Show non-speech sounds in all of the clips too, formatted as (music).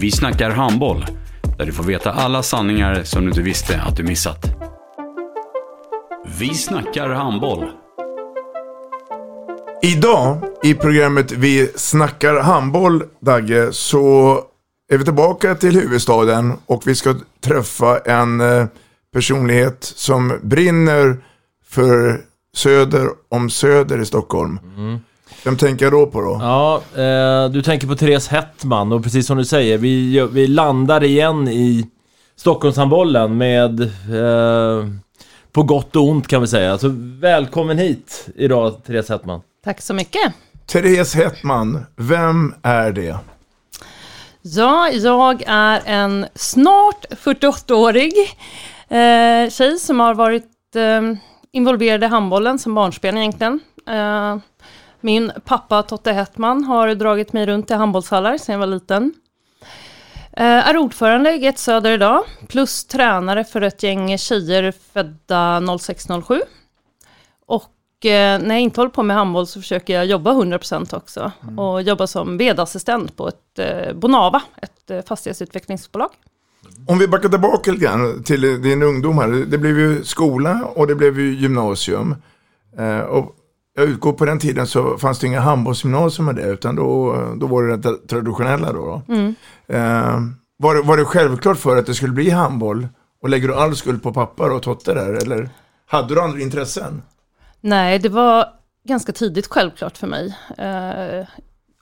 Vi snackar handboll, där du får veta alla sanningar som du inte visste att du missat. Vi snackar handboll. Idag i programmet Vi snackar handboll, Dagge, så är vi tillbaka till huvudstaden och vi ska träffa en eh, personlighet som brinner för söder om söder i Stockholm. Vem tänker jag då på då? Ja, eh, du tänker på Therese Hettman och precis som du säger, vi, vi landar igen i Stockholmshandbollen med eh, på gott och ont kan vi säga. Så välkommen hit idag Therese Hettman. Tack så mycket. Therese Hettman, vem är det? Ja, jag är en snart 48-årig eh, tjej som har varit eh, involverad i handbollen som barnsben egentligen. Eh, min pappa Totte Hettman har dragit mig runt i handbollshallar sedan jag var liten. Eh, är ordförande i Get Söder idag, plus tränare för ett gäng tjejer födda 06-07. Och eh, när jag inte håller på med handboll så försöker jag jobba 100% också. Och jobba som vedassistent på ett eh, Bonava, ett fastighetsutvecklingsbolag. Om vi backar tillbaka lite grann till din ungdom här. Det blev ju skola och det blev ju gymnasium. Och jag utgår på den tiden så fanns det inga handbollsgymnasium med det, utan då, då var det det traditionella då. då. Eh, var, det, var det självklart för att det skulle bli handboll? Och lägger du all skuld på pappa och Totte där, eller hade du andra intressen? Nej, det var ganska tidigt självklart för mig. Eh,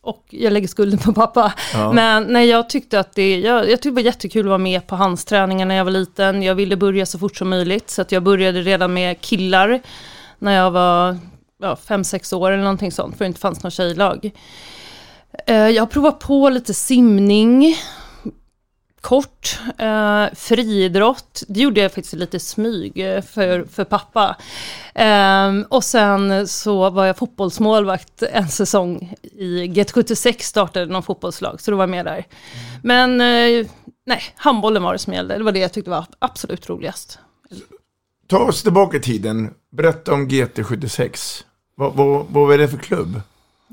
och jag lägger skulden på pappa. Ja. Men nej, jag tyckte att det, jag, jag tyckte det var jättekul att vara med på handsträningar när jag var liten. Jag ville börja så fort som möjligt. Så att jag började redan med killar när jag var ja, fem, sex år eller någonting sånt. För det inte fanns någon tjejlag. Eh, jag har provat på lite simning. Kort, eh, friidrott, det gjorde jag faktiskt lite smyg eh, för, för pappa. Eh, och sen så var jag fotbollsmålvakt en säsong i GT76 startade någon fotbollslag, så då var jag med där. Men eh, nej, handbollen var det som gällde, det var det jag tyckte var absolut roligast. Ta oss tillbaka i tiden. Berätta om GT76. Vad, vad, vad är det för klubb?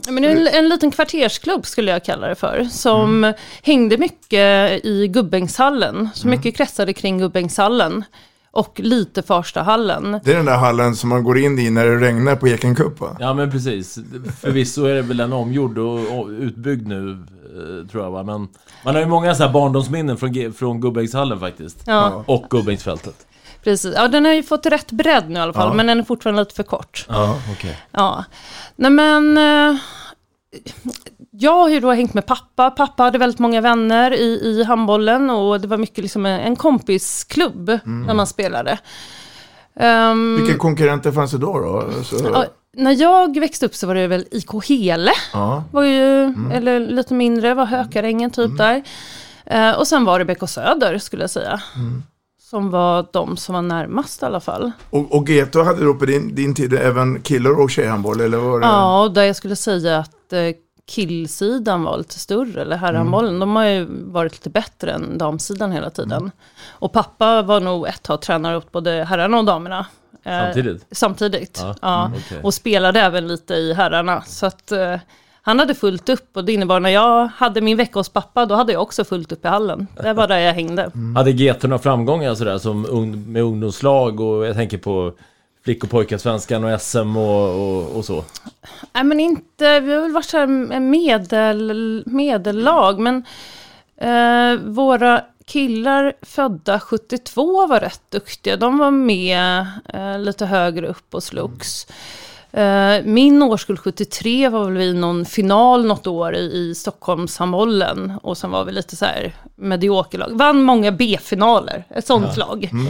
Men en, en liten kvartersklubb skulle jag kalla det för, som hängde mycket i Gubbängshallen, så mycket kretsade kring Gubbängshallen. Och lite Farstahallen. Det är den där hallen som man går in i när det regnar på Eken Cup va? Ja men precis, förvisso är det väl en omgjord och, utbyggd nu eh, tror jag va. Men man har ju många så här barndomsminnen från, från Gubbängshallen faktiskt. Ja. Och Gubbängsfältet. Precis, ja den har ju fått rätt bredd nu i alla fall, Ja. men den är fortfarande lite för kort. Ja, okej. Ja, nej men... Eh, jag har ju då hängt med pappa. Pappa hade väldigt många vänner i, i handbollen och det var mycket liksom en, kompisklubb när man spelade. Ehm, Vilka konkurrenter fanns det då? då? Så, ja, när jag växte upp så var det väl IK Hele, ja. var ju, eller lite mindre, var Hökarängen typ där. Eh, och sen var det BK Söder skulle jag säga. Som var de som var närmast i alla fall. Och, och Geto hade då på din, din tid även killar och tjejhandboll, eller var det? Ja, och där jag skulle säga att eh, killsidan var lite större, eller herrhandbollen. De har ju varit lite bättre än damsidan hela tiden. Och pappa var nog ett tag tränare åt både herrarna och damerna. Eh, Samtidigt? Samtidigt, Ja, ja. mm, okej. Och spelade även lite i herrarna. Så att eh, han hade fullt upp och det innebar när jag hade min vecka hos pappa, då hade jag också fullt upp i hallen. Det var där jag hängde. Hade GT några framgångar sådär som med ungdomslag och jag tänker på flick och pojkarsvenskan och SM och, och, och så. Nej men inte, vi har väl varit så medel, medellag, men eh, våra killar födda 72 var rätt duktiga. De var med eh, lite högre upp och slogs. Eh, min årskull 73 var väl i någon final något år i, i Stockholmshandbollen. Och sen var vi lite så här mediokerlag. Vann många B-finaler, ett sånt Ja. lag. Mm.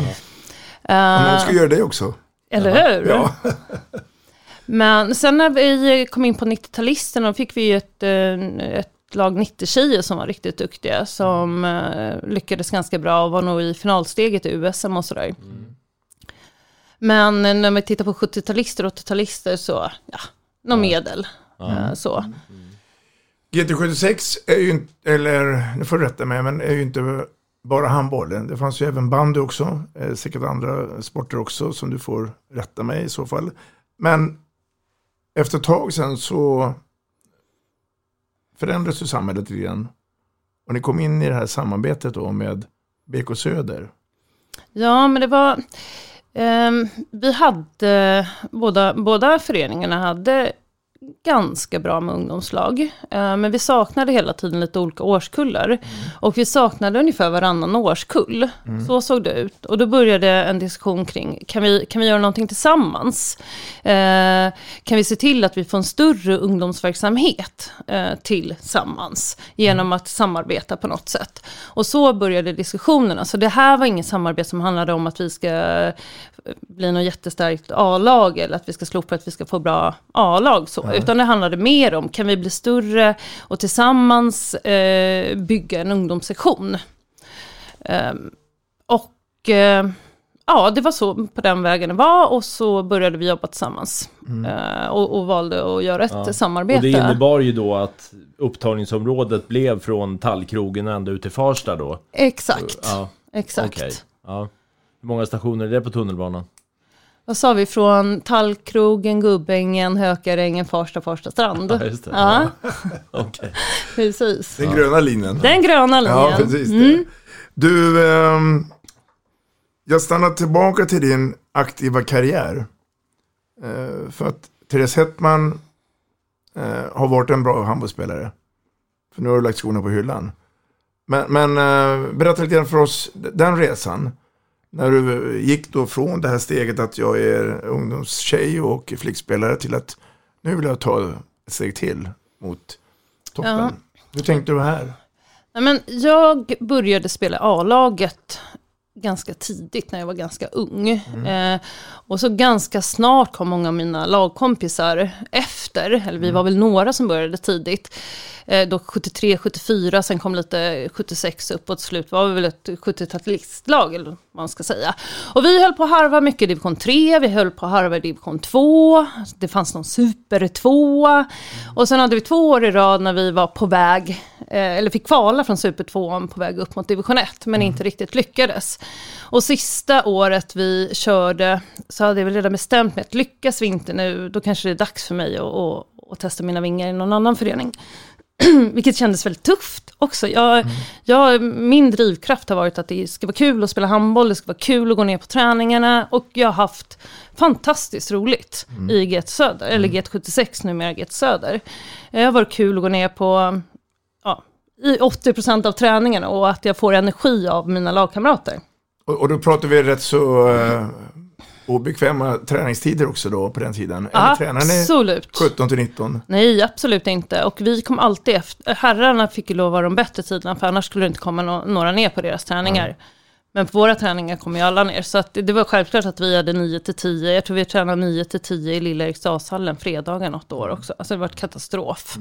Eh, Man ska göra det också. eller hur? Ja. (laughs) Men sen när vi kom in på 90-talisterna, då fick vi ju ett, eh, ett lag 90-tjejer som var riktigt duktiga. Som eh, lyckades ganska bra och var nog i finalsteget i USM och sådär. Men när vi tittar på 70-talister och 80-talister så, ja, någon medel. Eh, så. GT76 är ju inte, eller nu får du rätta mig, men är ju inte bara handbollen. Det fanns ju även bandy också, eh, säkert andra sporter också som du får rätta mig i så fall. Men efter ett tag sen så förändrades ju samhället lite grann. Och ni kom in i det här samarbetet då med BK Söder. Ja, men det var... Ehm, vi hade, båda, båda föreningarna hade ganska bra med ungdomslag. Eh, men vi saknade hela tiden lite olika årskullar. Och vi saknade ungefär varannan årskull. Mm. Så såg det ut. Och då började en diskussion kring, kan vi, kan vi göra någonting tillsammans? Eh, kan vi se till att vi får en större ungdomsverksamhet eh, tillsammans? Genom att samarbeta på något sätt. Och så började diskussionerna. Så det här var inget samarbete som handlade om att vi ska bli något jättestarkt A-lag eller att vi ska slopa att vi ska få bra A-lag. Så. Utan det handlade mer om, kan vi bli större och tillsammans eh, bygga en ungdomssektion? Ehm, och eh, ja, det var så på den vägen det var och så började vi jobba tillsammans. Eh, och, och valde att göra ett Ja. samarbete. Och det innebar ju då att upptagningsområdet blev från Tallkrogen ända ut till Farsta då? Exakt. Ja. Exakt. Okej. Ja. Hur många stationer är det på tunnelbanan? Vad sa vi? Från Tallkrogen, Gubbängen, Hökarängen, Farsta, Farsta strand. Ja, just det. Ja. (laughs) Okej. Precis. Den gröna linjen. Den gröna linjen. Ja, precis det. Mm. Du, ehm, jag stannar tillbaka till din aktiva karriär. Eh, för att Therese Hettman eh, har varit en bra handbollsspelare. För nu har du lagt skorna på hyllan. Men, men eh, berätta lite grann för oss, den resan. När du gick då från det här steget att jag är ungdomstjej och flickspelare till att nu vill jag ta ett steg till mot toppen. Ja. Hur tänkte du här? Nej, men jag började spela A-laget ganska tidigt när jag var ganska ung. Eh, och så ganska snart kom många av mina lagkompisar efter, eller vi var väl några som började tidigt. Eh, då 73, 74, sen kom lite 76 upp och till slut var vi väl ett 70-talistlag, eller vad man ska säga. Och vi höll på att harva mycket i division 3, vi höll på att harva i division 2, det fanns någon super 2. Och sen hade vi två år i rad när vi var på väg, eh, eller fick kvala från super 2 på väg upp mot division 1, men inte riktigt lyckades. Och sista året vi körde så hade jag väl redan bestämt mig att lyckas vi inte nu, då kanske det är dags för mig att, att, att testa mina vingar i någon annan förening. (clears throat) Vilket kändes väldigt tufft också. Jag, jag, min drivkraft har varit att det ska vara kul att spela handboll, det ska vara kul att gå ner på träningarna och jag har haft fantastiskt roligt i GT Söder, eller GT76 numera GT Söder. Det har varit kul att gå ner på ja, i 80% av träningarna och att jag får energi av mina lagkamrater. Och, och då pratar vi rätt så uh, obekväma träningstider också då på den tiden. Eller tränar ni Absolut. 17 till 19? Nej, absolut inte. Och vi kom alltid efter. Herrarna fick ju lov att vara de bättre tiderna, för annars skulle det inte komma no några ner på deras träningar. Men på våra träningar kom ju alla ner. Så att det, var självklart att vi hade 9 till 10. Jag tror vi tränade 9 till 10 i Lilla Eriksdalshallen fredagar något år också. Alltså det var ett katastrof.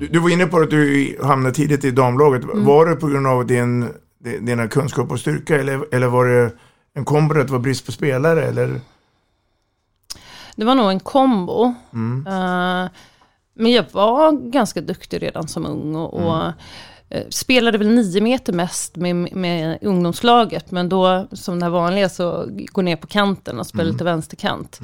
Du, du var inne på att du hamnade tidigt i damlaget. Mm. Var det på grund av din, di- dina kunskap och styrka eller, eller var det en kombo att det var brist på spelare? Eller? Det var nog en kombo. Mm. Eh, men jag var ganska duktig redan som ung och, och eh, spelade väl nio meter mest med, med ungdomslaget. Men då, som det vanliga, så går ner på kanten och spelar Mm. lite vänsterkant.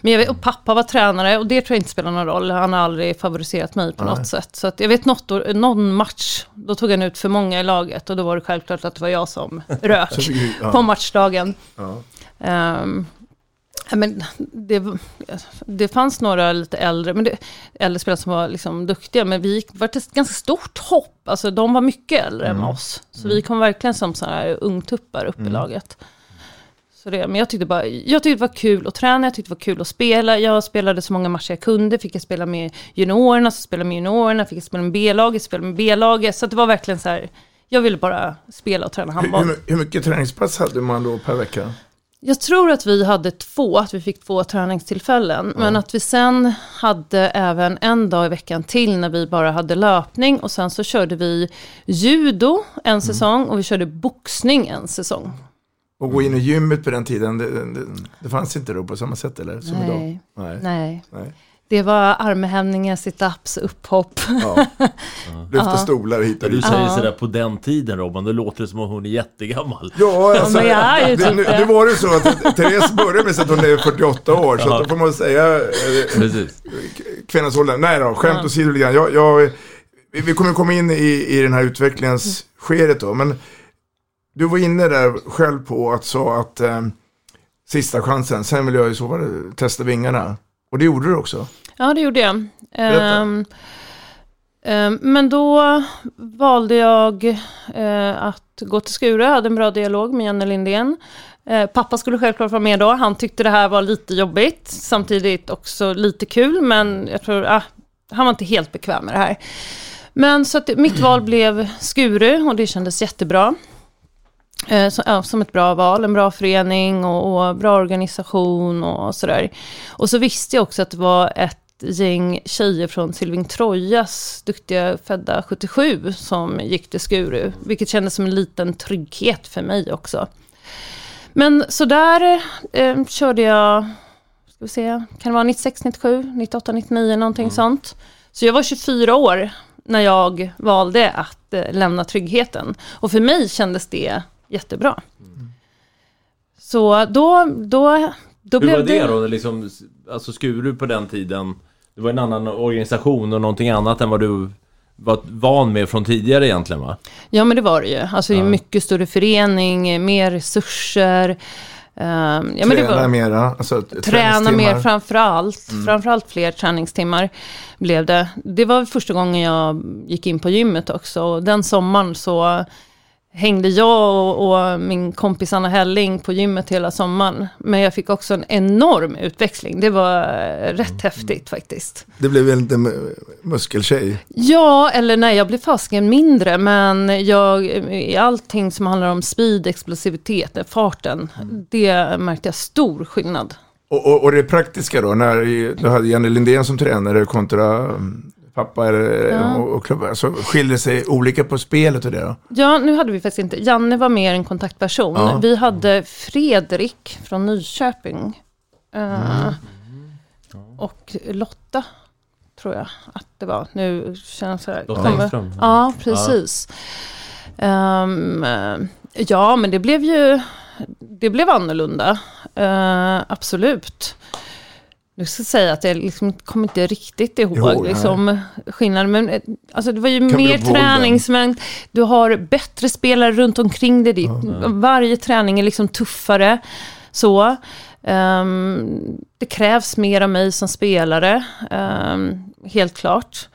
Men jag vet, och pappa var tränare och det tror jag inte spelar någon roll. Han har aldrig favoriserat mig på Nej. något sätt. Så jag vet något, någon match, då tog han ut för många i laget och då var det självklart att det var jag som (laughs) rök ja. på matchdagen. Ja. Ja, men det, det fanns några lite äldre, men det, äldre spelare som var liksom duktiga, men vi var ett ganska stort hopp. Alltså de var mycket äldre Mm. än oss. Så vi kom verkligen som sådana här ungtuppar upp i laget. Så det, men jag tyckte, bara, jag tyckte det var kul att träna, jag tyckte det var kul att spela. Jag spelade så många matcher jag kunde, fick jag spela med juniorerna, så spelade med juniorerna, fick jag spela med B-laget, spela med B-laget. Så det var verkligen så här, jag ville bara spela och träna handboll. hur, hur mycket träningspass hade man då per vecka? Jag tror att vi hade två, att vi fick två träningstillfällen. Men att vi sen hade även en dag i veckan till när vi bara hade löpning. Och sen så körde vi judo en säsong och vi körde boxning en säsong. Och gå in i gymmet på den tiden, det, det, det fanns inte då på samma sätt eller? Som idag? Nej. Nej. Nej. Det var armhävningar, sit-ups, upphopp. Ja. (laughs) Lyfta stolar hit och När du dit. säger Ja. sådär på den tiden Robban, då låter det som att hon är jättegammal. Ja, alltså, men jag är ju det, typ nu, nu var det så att Therese började med att hon är 48 år, så Ja. att då får man säga eh, Precis. kvinnans ålder. Nej då, skämt åsido lite grann. Jag, jag, vi- kommer komma in i, i den här utvecklingens skedet då, men du var inne där själv på att sa att eh, sista chansen, sen vill jag i så testa vingarna. Och det gjorde du också. Ja, det gjorde jag. Ehm, ehm, men då valde jag eh, att gå till Skure, jag hade en bra dialog med Janne Lindén. Eh, pappa skulle självklart vara med då, han tyckte det här var lite jobbigt, samtidigt också lite kul, men jag tror, ah, han var inte helt bekväm med det här. Men så att mitt val blev Skuru och det kändes jättebra. Eh, så, ja, som ett bra val, en bra förening och, och bra organisation och sådär. Och så visste jag också att det var ett gäng tjejer från Silving Trojas, duktiga födda 77, som gick till Skuru. Vilket kändes som en liten trygghet för mig också. Men så där eh, körde jag, ska vi se, kan det vara 96, 97, 98, 99, någonting sånt. Så jag var 24 år när jag valde att eh, lämna tryggheten. Och för mig kändes det jättebra. Så då, då, då Hur blev var det då? Liksom, alltså Skuru på den tiden, det var en annan organisation och någonting annat än vad du var van med från tidigare egentligen va? Ja men det var det ju. Alltså det är mycket större förening, mer resurser. ehm, ja, men det Träna var, mera, alltså Träna mer framförallt. Framförallt fler träningstimmar blev det. Det var första gången jag gick in på gymmet också. Och den sommaren så hängde jag och, och min kompis Anna Helling på gymmet hela sommaren. Men jag fick också en enorm utväxling. Det var rätt häftigt faktiskt. Det blev en liten mu- muskeltjej. Ja, eller nej, jag blev fasiken mindre, men jag, i allting som handlar om speed, explosivitet, farten, det märkte jag stor skillnad. Och, och, och det praktiska då, när du hade Janne Lindén som tränare kontra mm, pappa eller, Ja. och, och klubbar, så skiljer det sig olika på spelet och det då? Ja, nu hade vi faktiskt inte, Janne var mer en kontaktperson. Ja. Vi hade Fredrik från Nyköping. eh, Och Lotta, tror jag att det var. Nu känns det... Lotta Engström. Ja, precis. Ehm, eh, ja, men det blev ju... Det blev annorlunda. Eh, absolut. Nu ska jag säga att jag liksom kommer inte riktigt ihåg Jo, liksom, skillnaden. Men eh, alltså, det var ju mer träningsmängd. Du har bättre spelare runt omkring dig. Ditt, varje träning är liksom tuffare. Så. Ehm, det krävs mer av mig som spelare. ehm, helt klart.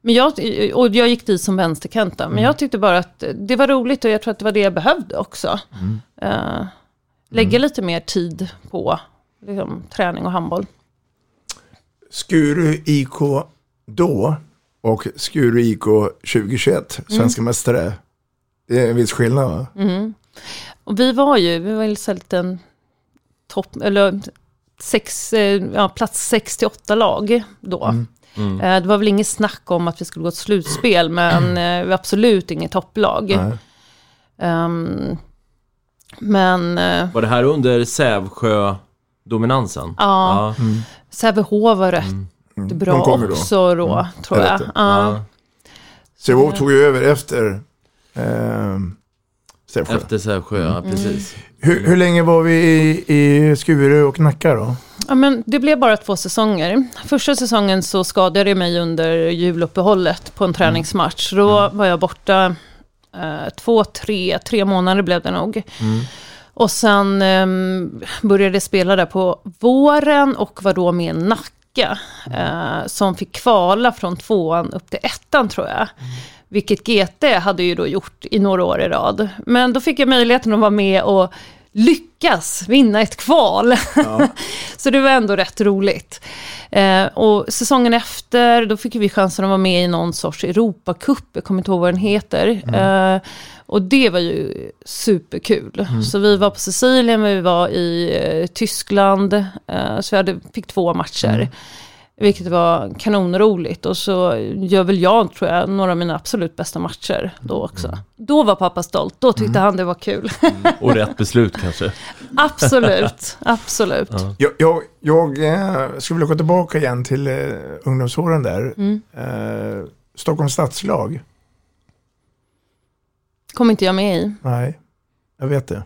Men jag, och jag gick dit som vänsterkant Men jag tyckte bara att det var roligt och jag tror att det var det jag behövde också. Eh, lägga lite mer tid på liksom, träning och handboll. Skuru IK då och Skuru IK 2021, svenska mästare. Det är en viss skillnad va? Mm. Och vi var ju, vi var ju liten topp, eller sex, eh, ja, plats 6 till 8 lag då. Eh, Det var väl inget snack om att vi skulle gå till slutspel, men (clears throat) eh, vi var absolut inget topplag. Ehm, men Var det här under Sävsjö-dominansen? Ja. Sävehof var rätt De bra kommer då. också då, tror jag jag. vet det. Ja. Sävehof tog ju över efter eh, Sävsjö. Efter Sävsjö, ja precis. Hur, hur länge var vi i, i Skuru och Nacka då? Ja, men det blev bara två säsonger. Första säsongen så skadade jag mig under juluppehållet på en träningsmatch. Då var jag borta eh, två, tre, tre månader blev det nog. Och sen eh, började jag spela där på våren och var då med i Nacka. Eh, som fick kvala från tvåan upp till ettan tror jag. Vilket GT hade ju då gjort i några år i rad. Men då fick jag möjligheten att vara med och lyckas vinna ett kval. Ja. (laughs) så det var ändå rätt roligt. Eh, och säsongen efter, då fick vi chansen att vara med i någon sorts Europacup, jag kommer inte ihåg vad den heter. Mm. Eh, och det var ju superkul. Mm. Så vi var på Sicilien, vi var i eh, Tyskland, eh, så vi hade, fick två matcher. Mm. Vilket var kanonroligt och så gör väl jag, tror jag, några av mina absolut bästa matcher då också. Mm. Då var pappa stolt, då tyckte mm. han det var kul. Mm. Och rätt beslut kanske? (laughs) absolut, absolut. Ja. Jag, jag, jag eh, skulle vilja gå tillbaka igen till eh, ungdomsåren där. Mm. Eh, Stockholms stadslag. Kom inte jag med i. Nej, jag vet det.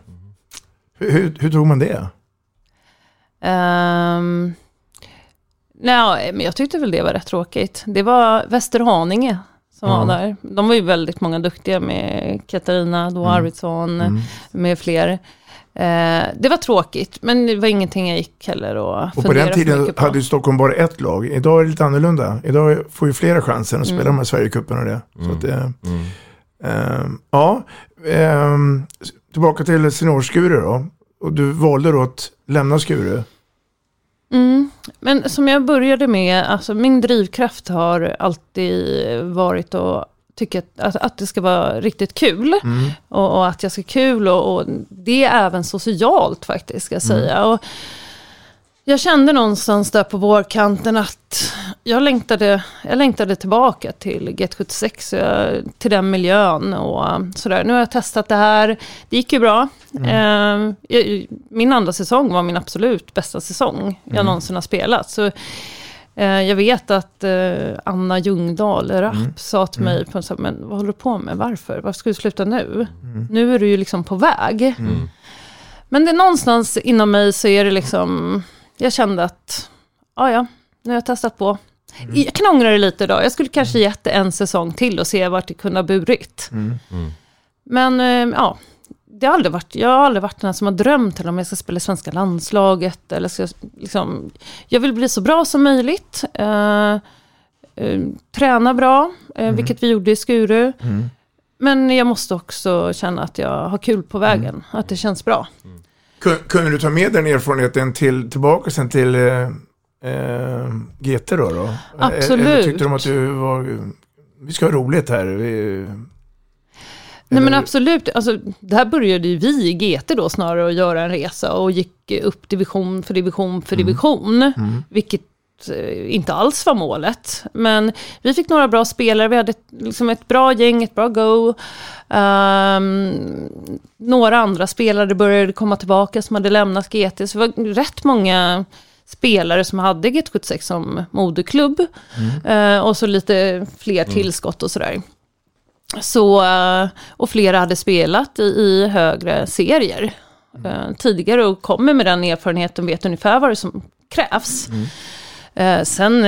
Hur, hur, hur tog man det? Um... Nej, men jag tyckte väl det var rätt tråkigt. Det var Västerhaninge som ja. var där. De var ju väldigt många duktiga med Katarina då mm. Arvidsson, mm. med fler. Eh, det var tråkigt, men det var ingenting jag gick heller och Och på den tiden hade ju Stockholm bara ett lag. Idag är det lite annorlunda. Idag får ju flera chansen att spela mm. de här Sverigecuperna och det. Så att det eh, ja, eh, tillbaka till seniorskure då. Och du valde då att lämna Skure. Mm. Men som jag började med, alltså min drivkraft har alltid varit att tycka att, att det ska vara riktigt kul. Mm. Och, och, att jag ska kul och, och, det är även socialt faktiskt, ska jag mm. säga. Och, jag kände någonstans där på vårkanten att jag längtade, jag längtade tillbaka till Get76, jag, till den miljön och sådär. Nu har jag testat det här, det gick ju bra. Mm. Eh, min andra säsong var min absolut bästa säsong jag mm. någonsin har spelat. Så, eh, jag vet att eh, Anna Ljungdahl, Rapp, mm. sa till mig, mm. på, så, men vad håller du på med, varför, varför ska du sluta nu? Mm. Nu är du ju liksom på väg. Mm. Men det är någonstans inom mig så är det liksom jag kände att, ja ja, nu har jag testat på. Mm. Jag kan ångra det lite då. Jag skulle kanske gett det en säsong till och se vart det kunde ha burit. Mm. Mm. Men eh, ja, det har aldrig varit, jag har aldrig varit den som har drömt om jag ska spela i svenska landslaget. Eller ska, liksom, jag vill bli så bra som möjligt. Uh, uh, träna bra, uh, vilket vi gjorde i Skuru. Mm. Men jag måste också känna att jag har kul på vägen, mm. att det känns bra. Mm. Kunde du ta med den erfarenheten till, tillbaka sen till eh, eh GT då? då? Absolut. Eller tyckte de att du var, vi ska ha roligt här? Vi, Nej men absolut, alltså, där började ju vi i GT då snarare att göra en resa och gick upp division för division för mm. division. Mm. Vilket eh, inte alls var målet. Men vi fick några bra spelare, vi hade ett, liksom ett bra gäng, ett bra go. Um, några andra spelare började komma tillbaka som hade lämnat GT. Så det var rätt många spelare som hade GT76 som moderklubb. Mm. Uh, och så lite fler mm. tillskott och sådär. Så, uh, och flera hade spelat i, i högre serier uh, tidigare och kommer med den erfarenheten vet ungefär vad det som krävs. Mm. Sen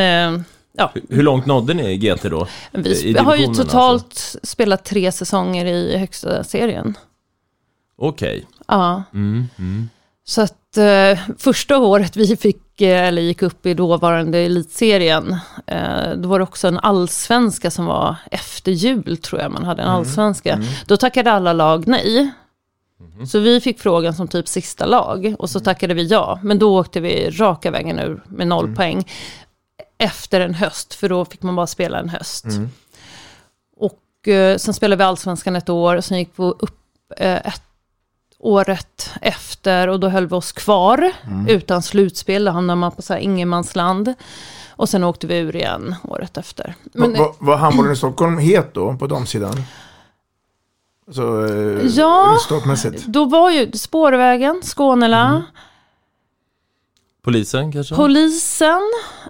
Ja. Hur långt nådde ni i GT då? Vi har ju totalt alltså? spelat tre säsonger i högsta serien. Okej. Okay. Ja. Mm, mm. Så att eh, första året vi fick, eh, eller gick upp i dåvarande elitserien, eh, då var det också en allsvenska som var efter jul, tror jag man hade en mm, allsvenska. Mm. Då tackade alla lag nej. Mm. Så vi fick frågan som typ sista lag och så mm. tackade vi ja. Men då åkte vi raka vägen ur med noll mm. poäng efter en höst, för då fick man bara spela en höst. Mm. Och eh, sen spelade vi allsvenskan ett år, sen gick vi upp eh, ett året efter och då höll vi oss kvar mm. utan slutspel. Då hamnade man på så här ingenmansland. Och sen åkte vi ur igen året efter. Men, va, va, var handbollen i Stockholm het då på de sidan? Alltså, eh, ja, då var ju Spårvägen, Skånela. Mm. Polisen kanske? Polisen,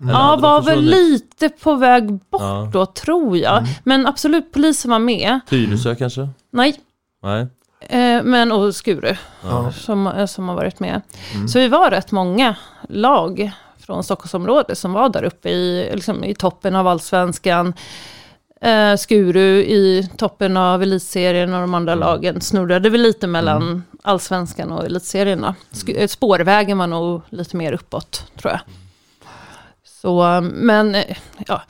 mm. ja var väl lite på väg bort ja. då tror jag. Mm. Men absolut polisen var med. Tyresö kanske? Nej. Nej. Eh, men och Skuru ja. som, eh, som har varit med. Mm. Så vi var rätt många lag från Stockholmsområdet som var där uppe i, liksom, i toppen av allsvenskan. Eh, Skuru i toppen av elitserien och de andra lagen snurrade väl lite mellan allsvenskan och elitserien. då. Sk- eh, Spårvägen var nog lite mer uppåt, tror jag. Så, men eh, ja,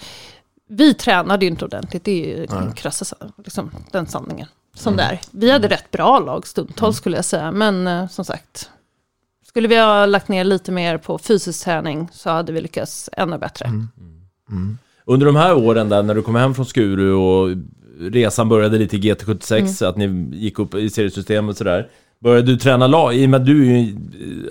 vi tränade ju inte ordentligt, det är ju den krassa sa- liksom, den sanningen. Som det är. Vi hade rätt bra lag stundtals skulle jag säga, men eh, som sagt. Skulle vi ha lagt ner lite mer på fysisk träning så hade vi lyckats ännu bättre. Under de här åren där när du kom hem från Skuru och resan började lite i GT76, att ni gick upp i seriesystemet och sådär. Började du träna lag, i och med att du är ju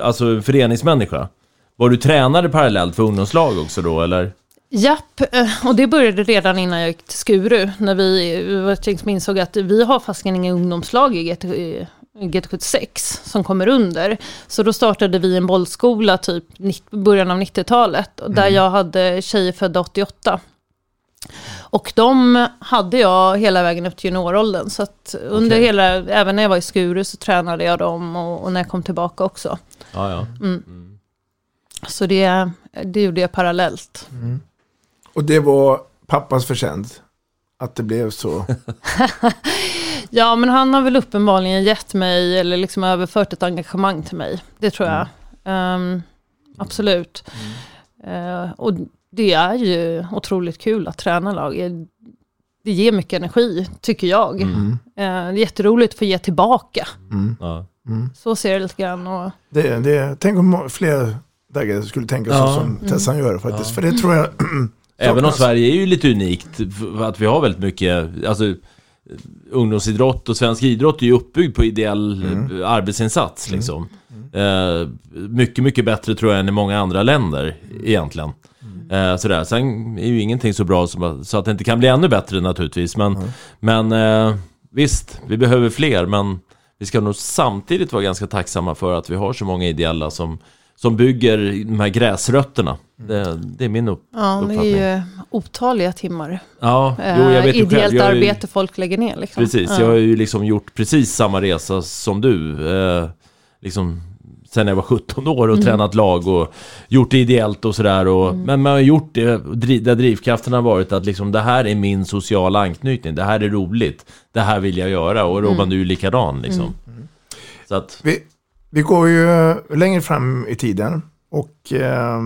alltså en föreningsmänniska. Var du tränare parallellt för ungdomslag också då eller? Japp, eh, och det började redan innan jag gick till Skuru. När vi vi var ett gäng som insåg att vi har fastligen inga ungdomslag i GT, i GT76 som kommer under. Så då startade vi en bollskola typ början av 90-talet. och Där jag hade tjejer födda 88. Och de hade jag hela vägen upp till junioråldern. Så att under hela, även när jag var i Skuru så tränade jag dem och, och när jag kom tillbaka också. Ja, ja. Så det, det gjorde jag parallellt. Och det var pappas förtjänst. Att det blev så. (laughs) Ja, men han har väl uppenbarligen gett mig, eller liksom överfört ett engagemang till mig. Det tror jag. Ehm, absolut. Eh, och det är ju otroligt kul att träna lag. Det ger mycket energi, tycker jag. Eh, det är jätteroligt att få ge tillbaka. ja. Så ser det lite grann. Och, Det, det, tänk om fler dagar skulle tänka så Ja. som Tessan gör faktiskt. För det tror jag (clears throat) Även om. Sverige är ju lite unikt för att vi har väldigt mycket, alltså ungdomsidrott och svensk idrott är ju uppbyggd på ideell eh, arbetsinsats liksom. Eh, mycket, mycket bättre tror jag än i många andra länder egentligen. Eh, sådär. Sen är ju ingenting så bra som, att- så att det inte kan bli ännu bättre naturligtvis. Men, men eh, visst, vi behöver fler men vi ska nog samtidigt vara ganska tacksamma för att vi har så många ideella som, som bygger de här gräsrötterna. Det, det är min upp, ja, det uppfattning. är ju otaliga timmar. Ja, Eh, jo, jag vet ju ideellt själv. Jag ju- arbete folk lägger ner. Liksom. Precis, Ja. jag har ju liksom gjort precis samma resa som du. Eh, liksom sen jag var 17 år Mm. och tränat lag och gjort det ideellt och sådär. Och, Men man har gjort det, där drivkraften har varit att liksom det här är min sociala anknytning. Det här är roligt. Det här vill jag göra. Och Robban, Mm. du är likadan liksom. Så att, Vi, vi går ju längre fram i tiden och eh,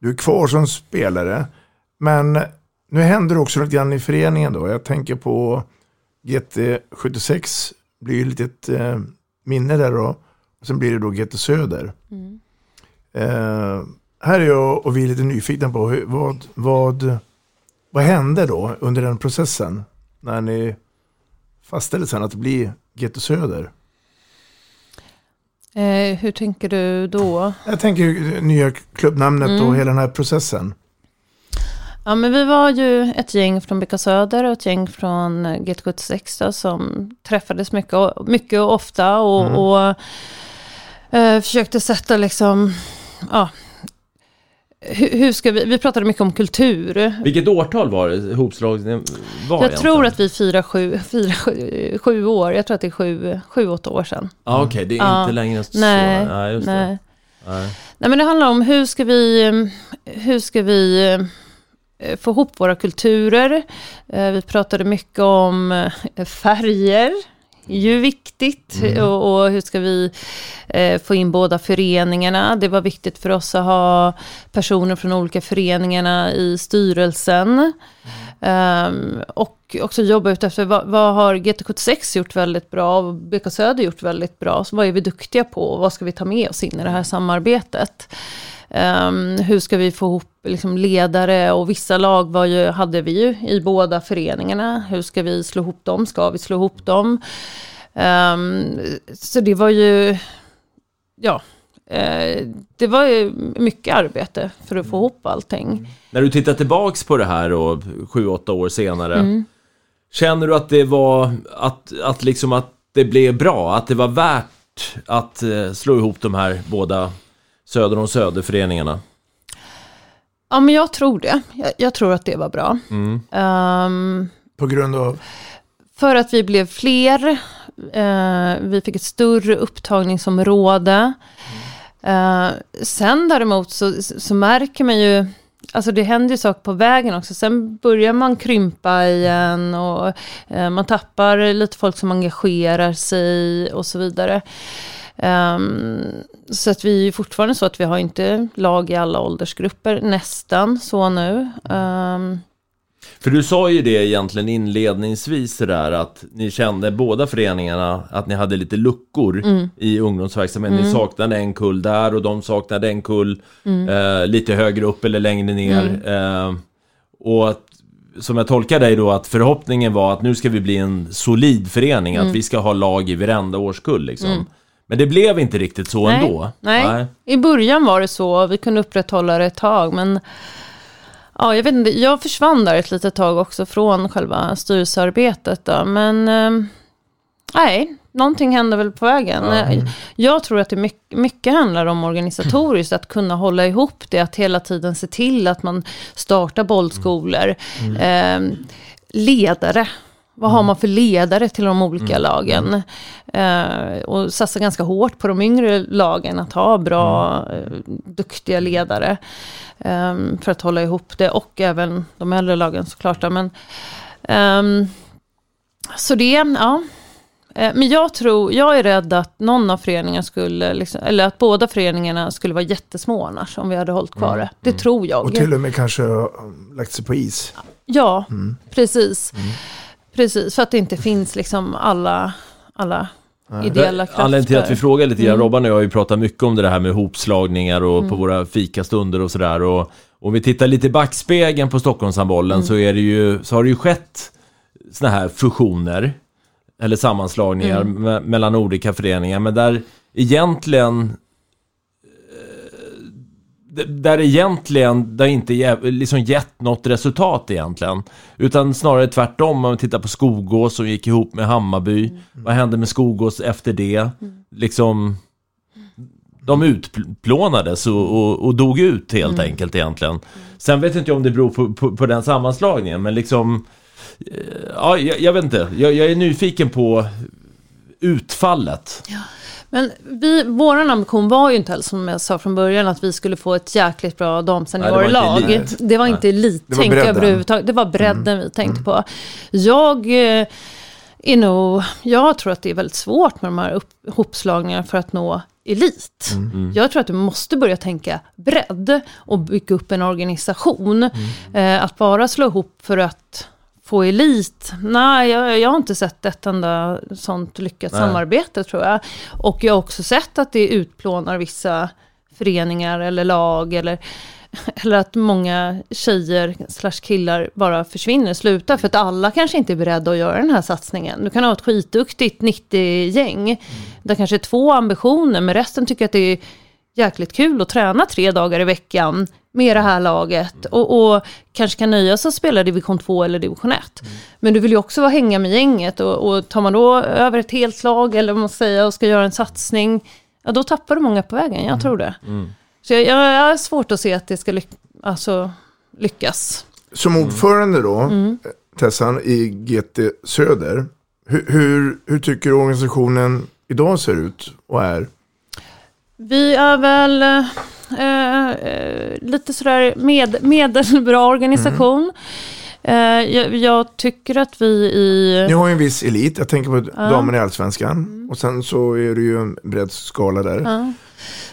du är kvar som spelare. Men nu händer det också lite grann i föreningen då. Jag tänker på GT76, blir ju lite ett eh, minne där då. Och sen blir det då GT Söder. Eh, här är jag och vi är lite nyfikna på hur, vad, vad, vad hände då under den processen? När ni fastställde sen att det blir GT Söder. Eh, hur tänker du då? Jag tänker nya klubbnamnet och Mm. hela den här processen. Ja, men vi var ju ett gäng från Bäcka Söder och ett gäng från eh, GT76 då, som träffades mycket och, mycket och ofta och, Mm. och eh, försökte sätta liksom, ja, hur, hur ska vi, vi pratade mycket om kultur. vilket årtal var det hopslaget var Jag egentligen? tror att vi firar sju, firar sju, sju år, jag tror att det är sju, sju åtta år sedan. Ja, okej, det är Ja. inte längre så. Nej, Nej, nej. Nej. Nej men det handlar om hur ska vi, hur ska vi eh, få ihop våra kulturer. Eh, Vi pratade mycket om eh, färger, är ju viktigt. Och, och hur ska vi eh, få in båda föreningarna. Det var viktigt för oss att ha personer från olika föreningarna i styrelsen. Um, och också jobba ut efter vad, vad har GT76 gjort väldigt bra och BK Söder gjort väldigt bra. Så vad är vi duktiga på och vad ska vi ta med oss in i det här samarbetet? Um, hur ska vi få ihop liksom, ledare och vissa lag var ju, hade vi ju i båda föreningarna. Hur ska vi slå ihop dem? Ska vi slå ihop dem? Um, så det var ju, ja, det var ju mycket arbete för att få ihop allting. När du tittar tillbaks på det här och sju, åtta år senare. Mm. Känner du att det var, att, att liksom att det blev bra? Att det var värt att eh, slå ihop de här båda Söder och Söderföreningarna? Ja, men jag tror det. Jag, jag tror att det var bra. Mm. Ehm, På grund av, För att vi blev fler, eh, vi fick ett större upptagningsområde. Eh, sen däremot så, så märker man ju, Alltså det händer ju saker på vägen också. Sen börjar man krympa igen och eh, man tappar lite folk som engagerar sig och så vidare. Um, så att vi är fortfarande så att vi har inte lag i alla åldersgrupper, nästan så nu. Um, för du sa ju det egentligen inledningsvis där att ni kände båda föreningarna att ni hade lite luckor Mm. i ungdomsverksamheten. Ni Mm. saknade en kull där och de saknade en kull Mm. eh, lite högre upp eller längre ner. Eh, och att, som jag tolkar dig då att förhoppningen var att nu ska vi bli en solid förening, Mm. att vi ska ha lag i varenda årskull liksom. Mm. Men det blev inte riktigt så nej, ändå. Nej. i början var det så. Vi kunde upprätthålla det ett tag, men Ja, jag vet inte, jag försvann där ett litet tag också från själva styrelsearbetet då, men eh, nej, någonting hände väl på vägen. Eh, Jag tror att det mycket, mycket handlar om organisatoriskt, att kunna hålla ihop det, att hela tiden se till att man startar bollskolor, eh, ledare. Vad har man för ledare till de olika lagen? Eh, och satsa ganska hårt på de yngre lagen att ha bra, eh, duktiga ledare. eh, för att hålla ihop det och även de äldre lagen såklart. Men, ehm, så det, ja. Eh, Men jag tror, jag är rädd att någon av föreningarna skulle, liksom, eller att båda föreningarna skulle vara jättesmå annars om vi hade hållit kvar det. Det tror jag. Och till och med kanske um, lagt sig på is. Ja, Mm. precis. Precis, för att det inte finns liksom alla, alla ideella krafter. Anledningen till att vi frågar lite grann, Mm. Robban och jag har ju pratat mycket om det här med hopslagningar och Mm. på våra fikastunder och sådär. Och om vi tittar lite i backspegeln på Stockholmshandbollen Mm. så, är det ju, så har det ju skett såna här fusioner eller sammanslagningar Mm. me- mellan olika föreningar. Men där egentligen där egentligen det inte liksom gett något resultat egentligen. Utan snarare tvärtom, om man tittar på Skogås som gick ihop med Hammarby. Mm. Vad hände med Skogås efter det? Liksom, de utplånades och, och, och dog ut helt Mm. enkelt egentligen. Sen vet inte jag om det beror på, på, på den sammanslagningen, men liksom... eh, Ja, jag, jag vet inte. Jag, jag är nyfiken på utfallet. Men vi, vår ambition var ju inte heller som jag sa från början att vi skulle få ett jäkligt bra damseniorlag. Det var inte elit. Det var inte elittänk Det var bredden. överhuvudtaget. Det var bredden vi tänkte på. Jag eh, är nog, jag tror att det är väldigt svårt med de här upp, hopslagningarna för att nå elit. Mm. Jag tror att du måste börja tänka bredd och bygga upp en organisation. Eh, att bara slå ihop för att få elit, nej jag, jag har inte sett ett enda sånt lyckat Nej. samarbete tror jag. Och jag har också sett att det utplånar vissa föreningar eller lag eller, (laughs) eller att många tjejer slash killar bara försvinner, slutar för att alla kanske inte är beredda att göra den här satsningen. Du kan ha ett skitduktigt 90-gäng där kanske är två ambitioner men resten tycker att det är jäkligt kul att träna tre dagar i veckan med det här laget och, och kanske kan nöja sig att spela division 2 eller division 1. Men du vill ju också vara hänga med gänget och, och tar man då över ett helt lag eller man säger och ska göra en satsning, ja då tappar du många på vägen, jag tror det. Så jag, jag har svårt att se att det ska lyck, alltså, lyckas. Som ordförande då, Mm. Tessan, i GT Söder. Hur, hur, hur tycker du organisationen idag ser ut och är? Vi är väl eh, lite sådär med, medelbra organisation. Eh, jag, jag tycker att vi i... Ni har ju en viss elit, jag tänker på Ja. damerna i Allsvenskan. Och sen så är det ju en bred skala där. Ja.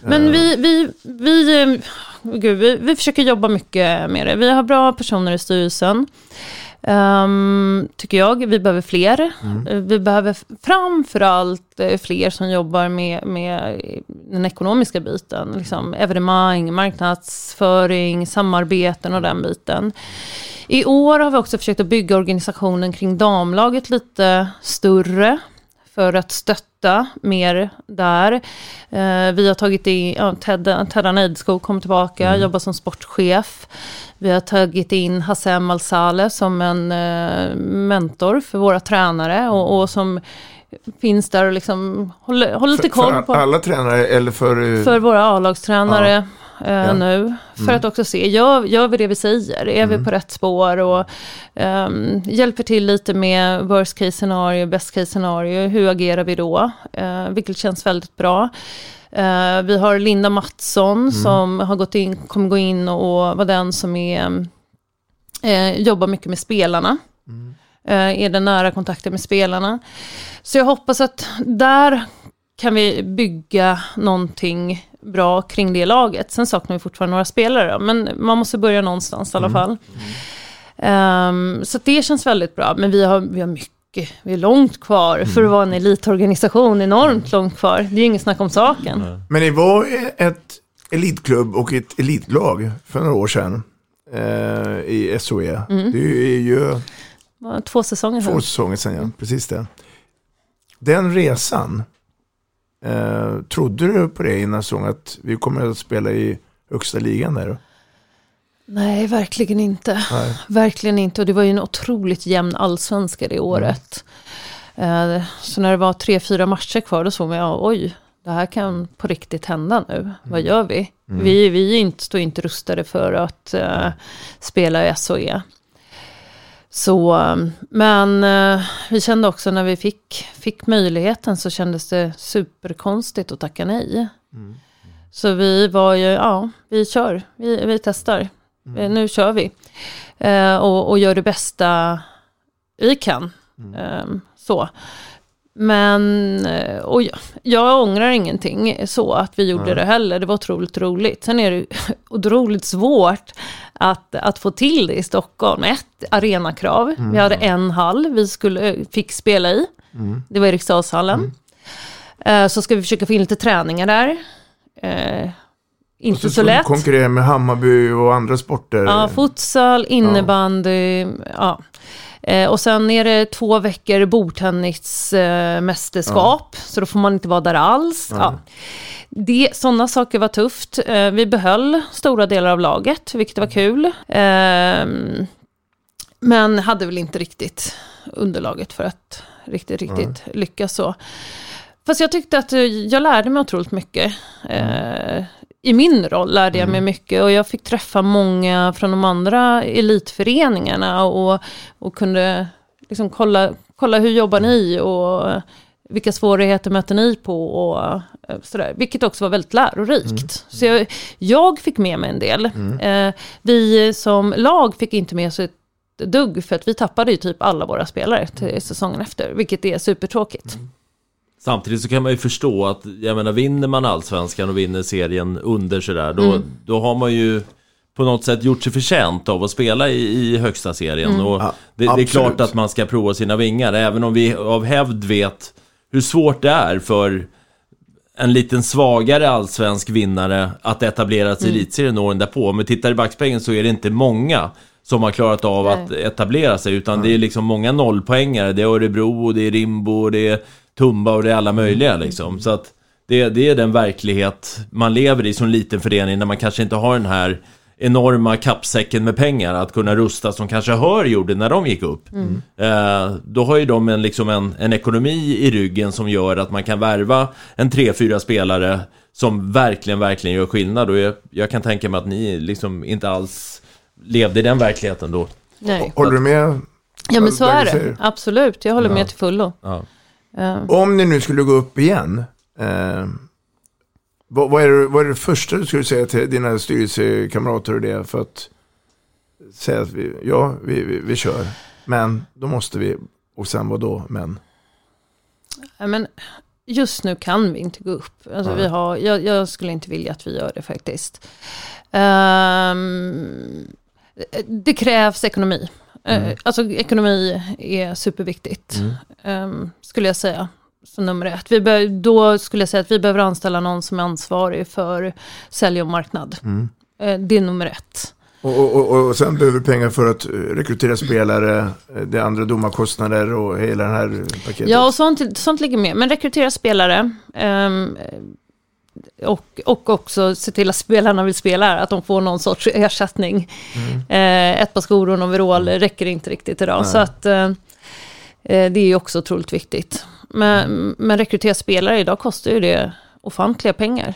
Men vi, vi, vi, eh, gud, vi, vi försöker jobba mycket med det. Vi har bra personer i styrelsen. Ehm, tycker jag. Vi behöver fler. Mm. Eh, Vi behöver framförallt eh, fler som jobbar med, med den ekonomiska biten. Liksom evenemang, marknadsföring, samarbeten och den biten. I år har vi också försökt att bygga organisationen kring damlaget lite större för att stötta mer där. Eh, vi har tagit in, ja, Ted, Teddan Eidskog kom tillbaka, jobbar som sportchef. Vi har tagit in Hassem Al-Saleh som en eh, mentor för våra tränare och, och som finns där och liksom håller, håller lite För, koll för på alla tränare eller för... eh, för våra A-lagstränare. Eh, Ja. nu. För Mm. att också se, gör, gör vi det vi säger? Är vi Mm. på rätt spår? Och ehm, hjälper till lite med worst case scenario, best case scenario. Hur agerar vi då? Eh, vilket känns väldigt bra. Eh, vi har Linda Mattsson som har gått in, kommer gå in och vara den som är, eh, jobbar mycket med spelarna. Eh, är den nära kontakten med spelarna. Så jag hoppas att där kan vi bygga någonting bra kring det laget. Sen saknar vi fortfarande några spelare, men man måste börja någonstans i alla fall. Ehm, så det känns väldigt bra, men vi har, vi har mycket, vi är långt kvar för att vara en elitorganisation, enormt långt kvar. Det är inget snack om saken. Men ni var ett elitklubb och ett elitlag för några år sedan eh, i SOE. Mm. Det är ju Två säsonger två sedan. säsonger sedan, ja. Precis det. Den resan, eh, trodde du på det innan säsongen att vi kommer att spela i högsta ligan där? Nej, verkligen inte. Nej. Verkligen inte. Och det var ju en otroligt jämn allsvenska det året. Eh, så när det var tre, fyra matcher kvar, då såg man, ja, oj, det här kan på riktigt hända nu. Vad gör vi? Vi, vi är inte, står inte rustade för att eh, spela i SHE. Så, eh, men eh, vi kände också när vi fick, fick möjligheten så kändes det superkonstigt att tacka nej. Så vi var ju, ja, vi kör, vi, vi testar. Eh, Nu kör vi. Eh, och, och gör det bästa vi kan. Ehm, så. Men, eh, och jag, jag ångrar ingenting så att vi gjorde Nej. det heller. Det var otroligt roligt. Sen är det (laughs) otroligt svårt att, att få till det i Stockholm. Ett, arenakrav. Mm. Vi hade en hall vi skulle, fick spela i. Mm. Det var Eriksdalshallen. Eh, så ska vi försöka få in lite träningar där. Eh, inte så, du lätt. konkurrera med Hammarby och andra sporter. Ja, futsal, innebandy, ja. Eh, och sen är det två veckor bordtennismästerskap, eh, så då får man inte vara där alls. Nej. Ja. Det, sådana saker var tufft. Eh, vi behöll stora delar av laget, vilket var kul. Ehm, men hade väl inte riktigt underlaget för att riktigt, riktigt lyckas så. Fast jag tyckte att eh, jag lärde mig otroligt mycket. Eh, I min roll lärde jag mig mycket och jag fick träffa många från de andra elitföreningarna och, och kunde liksom kolla, kolla hur jobbar ni och vilka svårigheter möter ni på och eh, sådär. Vilket också var väldigt lärorikt. Så jag, jag fick med mig en del. Eh, vi som lag fick inte med sig ett dugg för att vi tappade ju typ alla våra spelare till säsongen efter. Vilket är supertråkigt. Samtidigt så kan man ju förstå att, jag menar vinner man allsvenskan och vinner serien under sådär, då, Mm. då har man ju på något sätt gjort sig förtjänt av att spela i, i högsta serien. Mm. Och Ja, det, det är klart att man ska prova sina vingar, även om vi av hävd vet hur svårt det är för en liten svagare allsvensk vinnare att etablera sig i Mm. elitserien åren därpå. Vi tittar i backspegeln så är det inte många som har klarat av Nej. att etablera sig, utan det är liksom många nollpoängare. Det är Örebro, och det är Rimbo, och det är Tumba och det är alla möjliga liksom. Så att det, det är den verklighet man lever i som liten förening när man kanske inte har den här enorma kappsäcken med pengar att kunna rusta som kanske Hör gjorde när de gick upp. Mm. Eh, då har ju de en, liksom en, en ekonomi i ryggen som gör att man kan värva en 3-4 spelare som verkligen, verkligen gör skillnad. Och jag, jag kan tänka mig att ni liksom inte alls levde i den verkligheten då. Nej. Håller du med? Ja men så är det. Absolut, jag håller Ja. med till fullo. Ja. Eh, Om ni nu skulle gå upp igen, eh, vad, vad, är det, vad är det första du skulle säga till dina styrelsekamrater och det för att säga att vi, ja, vi, vi, vi kör, men då måste vi, och sen vad då, men? ja, men just nu kan vi inte gå upp. Alltså, vi har, jag, jag skulle inte vilja att vi gör det faktiskt. Ehm, det krävs ekonomi. Eh, Mm. Alltså ekonomi är superviktigt. Mm. ehm, skulle jag säga. Som nummer ett. Vi bör, då skulle jag säga att vi behöver anställa någon som är ansvarig för sälj och marknad. Mm. Eh, det är nummer ett. Och, och, och, och sen behöver pengar för att eh, rekrytera spelare, det andra domarkostnader och hela den här paketet. Ja, och sånt, sånt ligger med. Men rekrytera spelare. ehm, och, och också se till att spelarna vill spela att de får någon sorts ersättning. Eh, ett par skor och en overall räcker inte riktigt idag. Nej. Så att eh, eh, det är ju också otroligt viktigt. Men, men rekrytera spelare idag kostar ju det ofantliga pengar.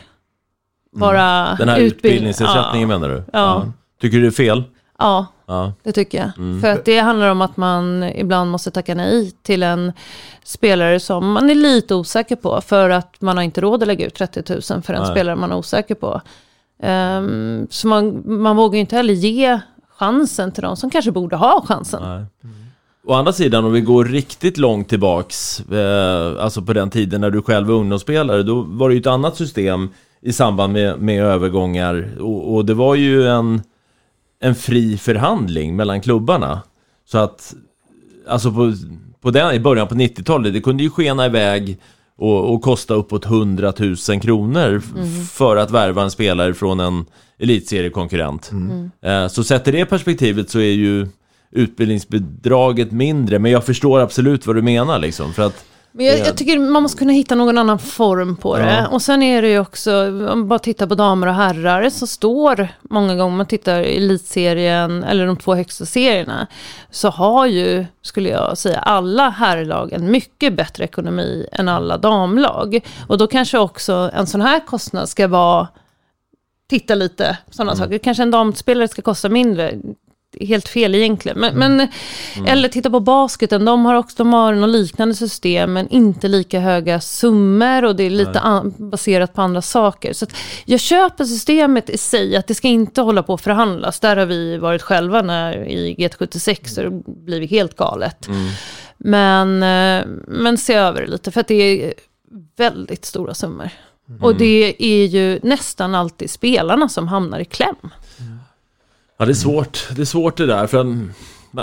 vara Den här utbild- utbildningsersättningen ja. menar du? Ja. Tycker du det är fel? Ja, Ja. det tycker jag. Mm. För att det handlar om att man ibland måste tacka nej till en spelare som man är lite osäker på. För att man har inte råd att lägga ut 30 000 för en Nej. spelare man är osäker på. Ehm, så man, man vågar ju inte heller ge chansen till de som kanske borde ha chansen. Nej. Å andra sidan, om vi går riktigt långt tillbaks, eh, alltså på den tiden när du själv var ungdomsspelare, då var det ju ett annat system i samband med, med övergångar. Och, och det var ju en, en fri förhandling mellan klubbarna. Så att, alltså på, på den, i början på 90-talet, det kunde ju skena iväg och, och kosta uppåt 100 000 kronor Mm. för att värva en spelare från en elitseriekonkurrent. Eh, Så sett i det perspektivet så är ju utbildningsbidraget mindre, men jag förstår absolut vad du menar liksom. För att, Men jag, jag tycker man måste kunna hitta någon annan form på det. Ja. Och sen är det ju också, om man bara tittar på damer och herrar, så står många gånger, om man tittar i elitserien, eller de två högsta serierna, så har ju, skulle jag säga, alla herrlag en mycket bättre ekonomi än alla damlag. Och då kanske också en sån här kostnad ska vara, titta lite, sådana saker. Kanske en damspelare ska kosta mindre. Helt fel egentligen. Men, men, Eller titta på basketen, de har också de har något liknande system men inte lika höga summor och det är lite an, baserat på andra saker. Så jag köper systemet i sig, att det ska inte hålla på att förhandlas. Där har vi varit själva när, i GT76 så det blivit helt galet. Men, eh, men se över det lite för att det är väldigt stora summor. Och det är ju nästan alltid spelarna som hamnar i kläm. Ja, det är svårt. Det är svårt det där. För att,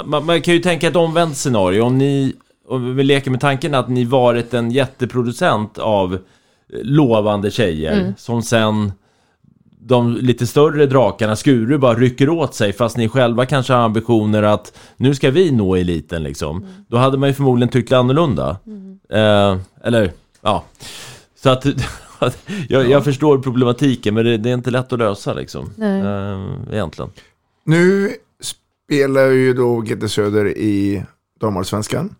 man, man, kan ju tänka ett omvänt scenario. Om ni, om vi leker med tanken att ni varit en jätteproducent av eh, lovande tjejer Mm. som sen de lite större drakarna, Skuru, bara rycker åt sig fast ni själva kanske har ambitioner att nu ska vi nå eliten liksom. Då hade man ju förmodligen tyckt annorlunda. Eh, eller, ja. Så att (laughs) jag, jag förstår problematiken men det, det är inte lätt att lösa liksom. Nej. Eh, egentligen. Nu spelar ju då GT Söder i damallsvenskan.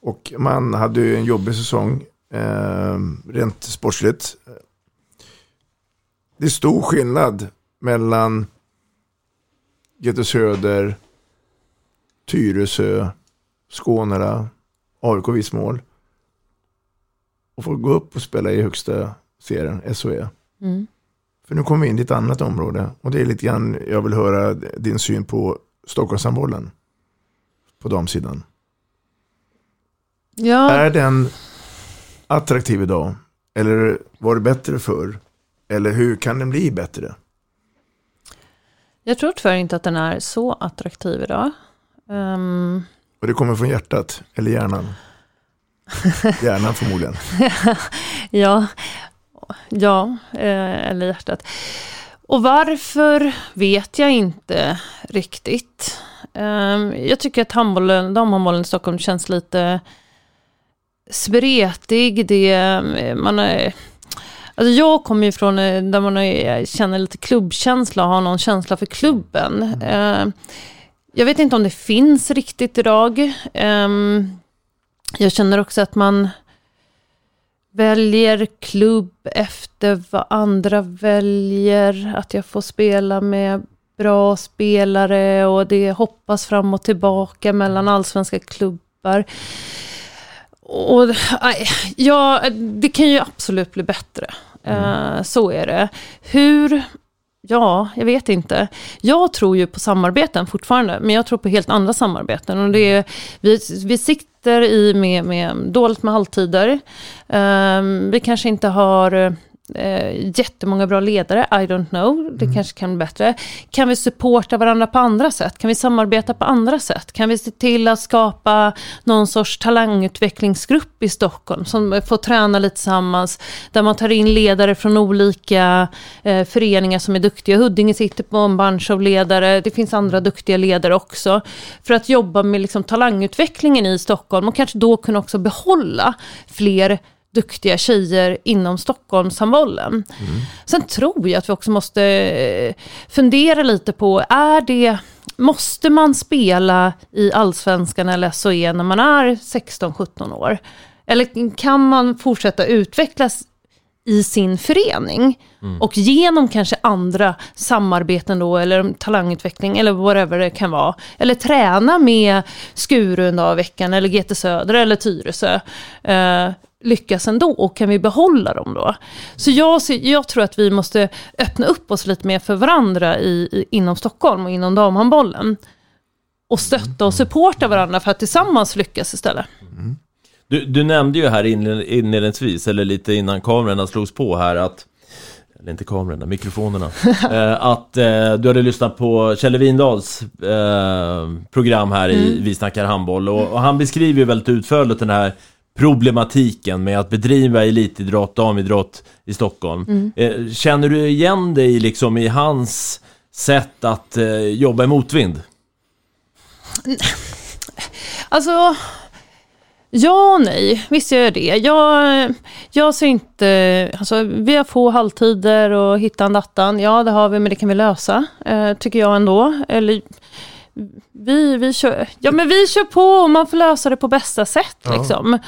Och man hade ju en jobbig säsong eh, rent sportsligt. Det är stor skillnad mellan GT Söder, Tyresö, Skånera, AIK Vismål. Och få gå upp och spela i högsta serien, SOE. Mm. För nu kommer vi in i ett annat område. Och det är lite grann, jag vill höra din syn på Stockholmshandbollen. På damsidan. Ja. Är den attraktiv idag? Eller var det bättre förr? Eller hur kan den bli bättre? Jag tror tyvärr inte att den är så attraktiv idag. Ehm, Och det kommer från hjärtat, eller hjärnan? (laughs) Hjärnan förmodligen. ja, ja eh, eller hjärtat. Och varför vet jag inte riktigt. Ehm, jag tycker att handbollen, damhandbollen i Stockholm känns lite spretig. Det, man är, alltså jag kommer ju från eh, där man är, känner lite klubbkänsla och har någon känsla för klubben. Ehm, jag vet inte om det finns riktigt idag. Ehm, jag känner också att man väljer klubb efter vad andra väljer. Att jag får spela med bra spelare och det hoppas fram och tillbaka mellan allsvenska klubbar. Och, ja, det kan ju absolut bli bättre. Eh, så är det. Hur? Ja, jag vet inte. Jag tror ju på samarbeten fortfarande, men jag tror på helt andra samarbeten. Och det är, vi, vi siktar i med, med dåligt med halvtider. Um, vi kanske inte har eh, jättemånga bra ledare, I don't know. Det kanske kan bli bättre. Kan vi supporta varandra på andra sätt? Kan vi samarbeta på andra sätt? Kan vi se till att skapa någon sorts talangutvecklingsgrupp i Stockholm som får träna lite tillsammans, där man tar in ledare från olika eh, föreningar som är duktiga. Huddinge sitter på en bunch av ledare, det finns andra duktiga ledare också. För att jobba med liksom, talangutvecklingen i Stockholm och kanske då kunna också behålla fler duktiga tjejer inom Stockholmshandbollen. Sen tror jag att vi också måste eh, fundera lite på, är det, måste man spela i allsvenskan eller SHE när man är 16-17 år? Eller kan man fortsätta utvecklas i sin förening. Och genom kanske andra samarbeten då, eller talangutveckling, eller whatever det kan vara. Eller träna med Skuru en dag i veckan, eller GT Södra, eller Tyresö. Eh, lyckas ändå, och kan vi behålla dem då? Så jag, jag tror att vi måste öppna upp oss lite mer för varandra i, i, inom Stockholm och inom damhandbollen. Och stötta och supporta varandra för att tillsammans lyckas istället. Du, du nämnde ju här inled- inledningsvis, eller lite innan kamerorna slogs på här att eller inte kamerorna, mikrofonerna. (laughs) eh, att eh, du hade lyssnat på Kjelle Windahls eh, program här i Mm. Vi snackar handboll och, och han beskriver ju väldigt utförligt den här problematiken med att bedriva elitidrott, damidrott i Stockholm. Mm. Eh, känner du igen dig liksom i hans sätt att eh, jobba i motvind? (laughs) Alltså, ja och nej. Visst gör jag det. Jag, jag ser inte... Alltså, vi har få halvtider och hittan dattan. Ja, det har vi, men det kan vi lösa. Eh, tycker jag ändå. Eller, vi, vi, kör, ja, men vi kör på och man får lösa det på bästa sätt. Ja. Liksom.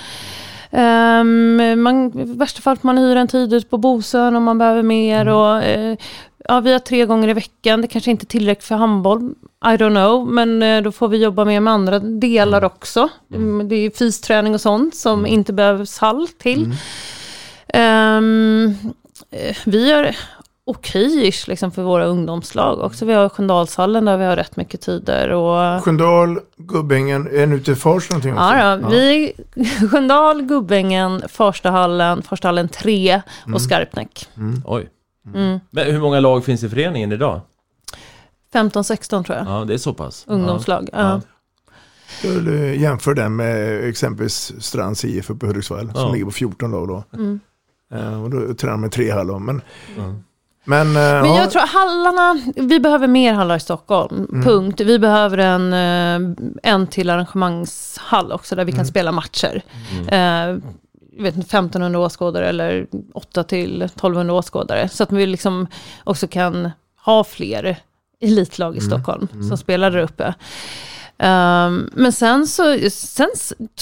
Um, man, I värsta fall får man hyra en tid ut på Bosön om man behöver mer. Och, eh, ja, vi har tre gånger i veckan, det kanske inte är tillräckligt för handboll. I don't know, men eh, då får vi jobba mer med andra delar också. Mm, Det är fysträning och sånt som inte behövs hall till. Eh, vi gör okej-ish liksom för våra ungdomslag också. Vi har Sköndalshallen där vi har rätt mycket tider. Och... Sköndal, Gubbängen, är ni ute i Fars någonting också? Ja, då, vi, (laughs) Sköndal, Gubbängen, Farstahallen, Farstahallen 3 och Mm. Skarpnäck. Oj. Mm. Men hur många lag finns i föreningen idag? 15-16 tror jag. Ja, det är så pass. Ungdomslag. Ja. Skulle jämföra den med exempelvis Strands IF uppe i Hudiksvall Ja. som ligger på 14 lag då. Mm. Eh, och då tränar man tre hallar. Men, men, eh, Men ja, jag tror hallarna, vi behöver mer hallar i Stockholm. Mm. Punkt. Vi behöver en, eh, en till arrangemangshall också där vi kan Mm. spela matcher. Eh, jag vet inte, 1500 åskådare eller 8 till 1200 åskådare. Så att vi liksom också kan ha fler elitlag i Mm. Stockholm Mm. som spelar där uppe. Ehm, men sen så sen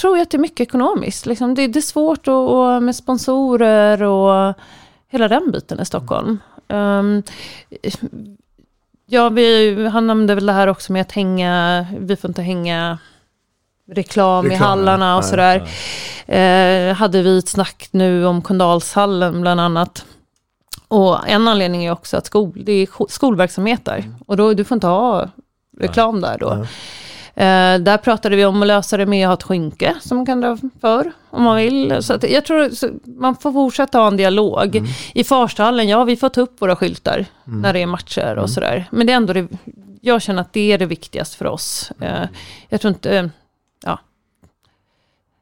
tror jag att det är mycket ekonomiskt. Liksom det, det är svårt att, och med sponsorer och hela den biten i Stockholm. Um, ja, vi, han nämnde väl det här också med att hänga, vi får inte hänga reklam, i Reklam, hallarna och nej, sådär. Eh, hade vi ett snack nu om Kondalshallen bland annat. Och en anledning är också att skol, det är sk- skolverksamhet där. Och då, du får inte ha reklam där då. Eh, där pratade vi om att lösa det med att ha ett skynke som man kan dra för om man vill. Så jag tror man får fortsätta ha en dialog. I Farstallen, ja vi får ta upp våra skyltar Mm. när det är matcher och Mm. sådär. Men det är ändå det, jag känner att det är det viktigaste för oss. Eh, jag tror inte, ja.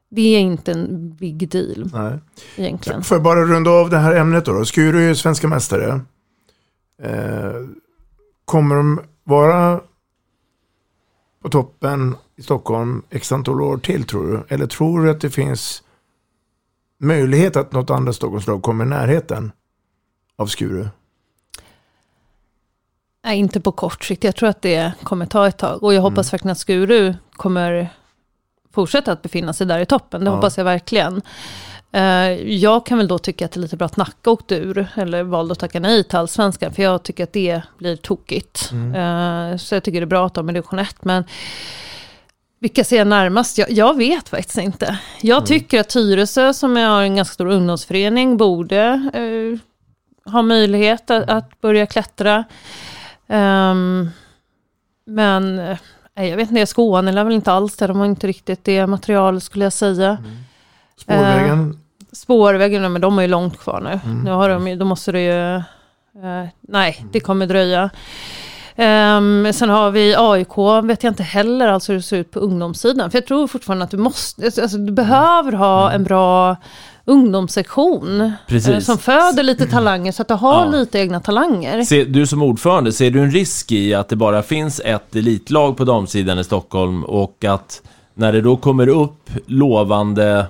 Det är inte en big deal Nej. egentligen. Får jag bara runda av det här ämnet då? då. Skuru är ju svenska mästare. Eh, kommer de vara på toppen i Stockholm x antal år till tror du? Eller tror du att det finns möjlighet att något annat Stockholmslag kommer i närheten av Skuru? Nej, inte på kort sikt. Jag tror att det kommer ta ett tag. Och jag hoppas Mm. verkligen att Skuru kommer fortsätta att befinna sig där i toppen. Det Ja. hoppas jag verkligen. Eh, jag kan väl då tycka att det är lite bra att Nacka åkte ur, eller valde att tacka nej till allsvenskan, för jag tycker att det blir tokigt. Mm. Eh, så jag tycker det är bra att de är division 1, men vilka ser jag närmast? Jag, jag vet faktiskt inte. Jag Mm. tycker att Tyresö, som har en ganska stor ungdomsförening, borde eh, ha möjlighet att, att börja klättra. Ehm, men eh, jag vet inte, Skåne är väl inte alls det. De har inte riktigt det materialet skulle jag säga. Spårvägen? Spårvägen, men de är ju långt kvar nu. Mm. Nu har de ju, då måste det ju... eh, nej, det kommer dröja. Um, sen har vi AIK, vet jag inte heller alltså hur det ser ut på ungdomssidan. För jag tror fortfarande att du måste, alltså, du behöver ha en bra ungdomssektion. Precis. eh, som föder lite talanger så att du har Ja. lite egna talanger. Se, du som ordförande, ser du en risk i att det bara finns ett elitlag på damsidan i Stockholm och att när det då kommer upp lovande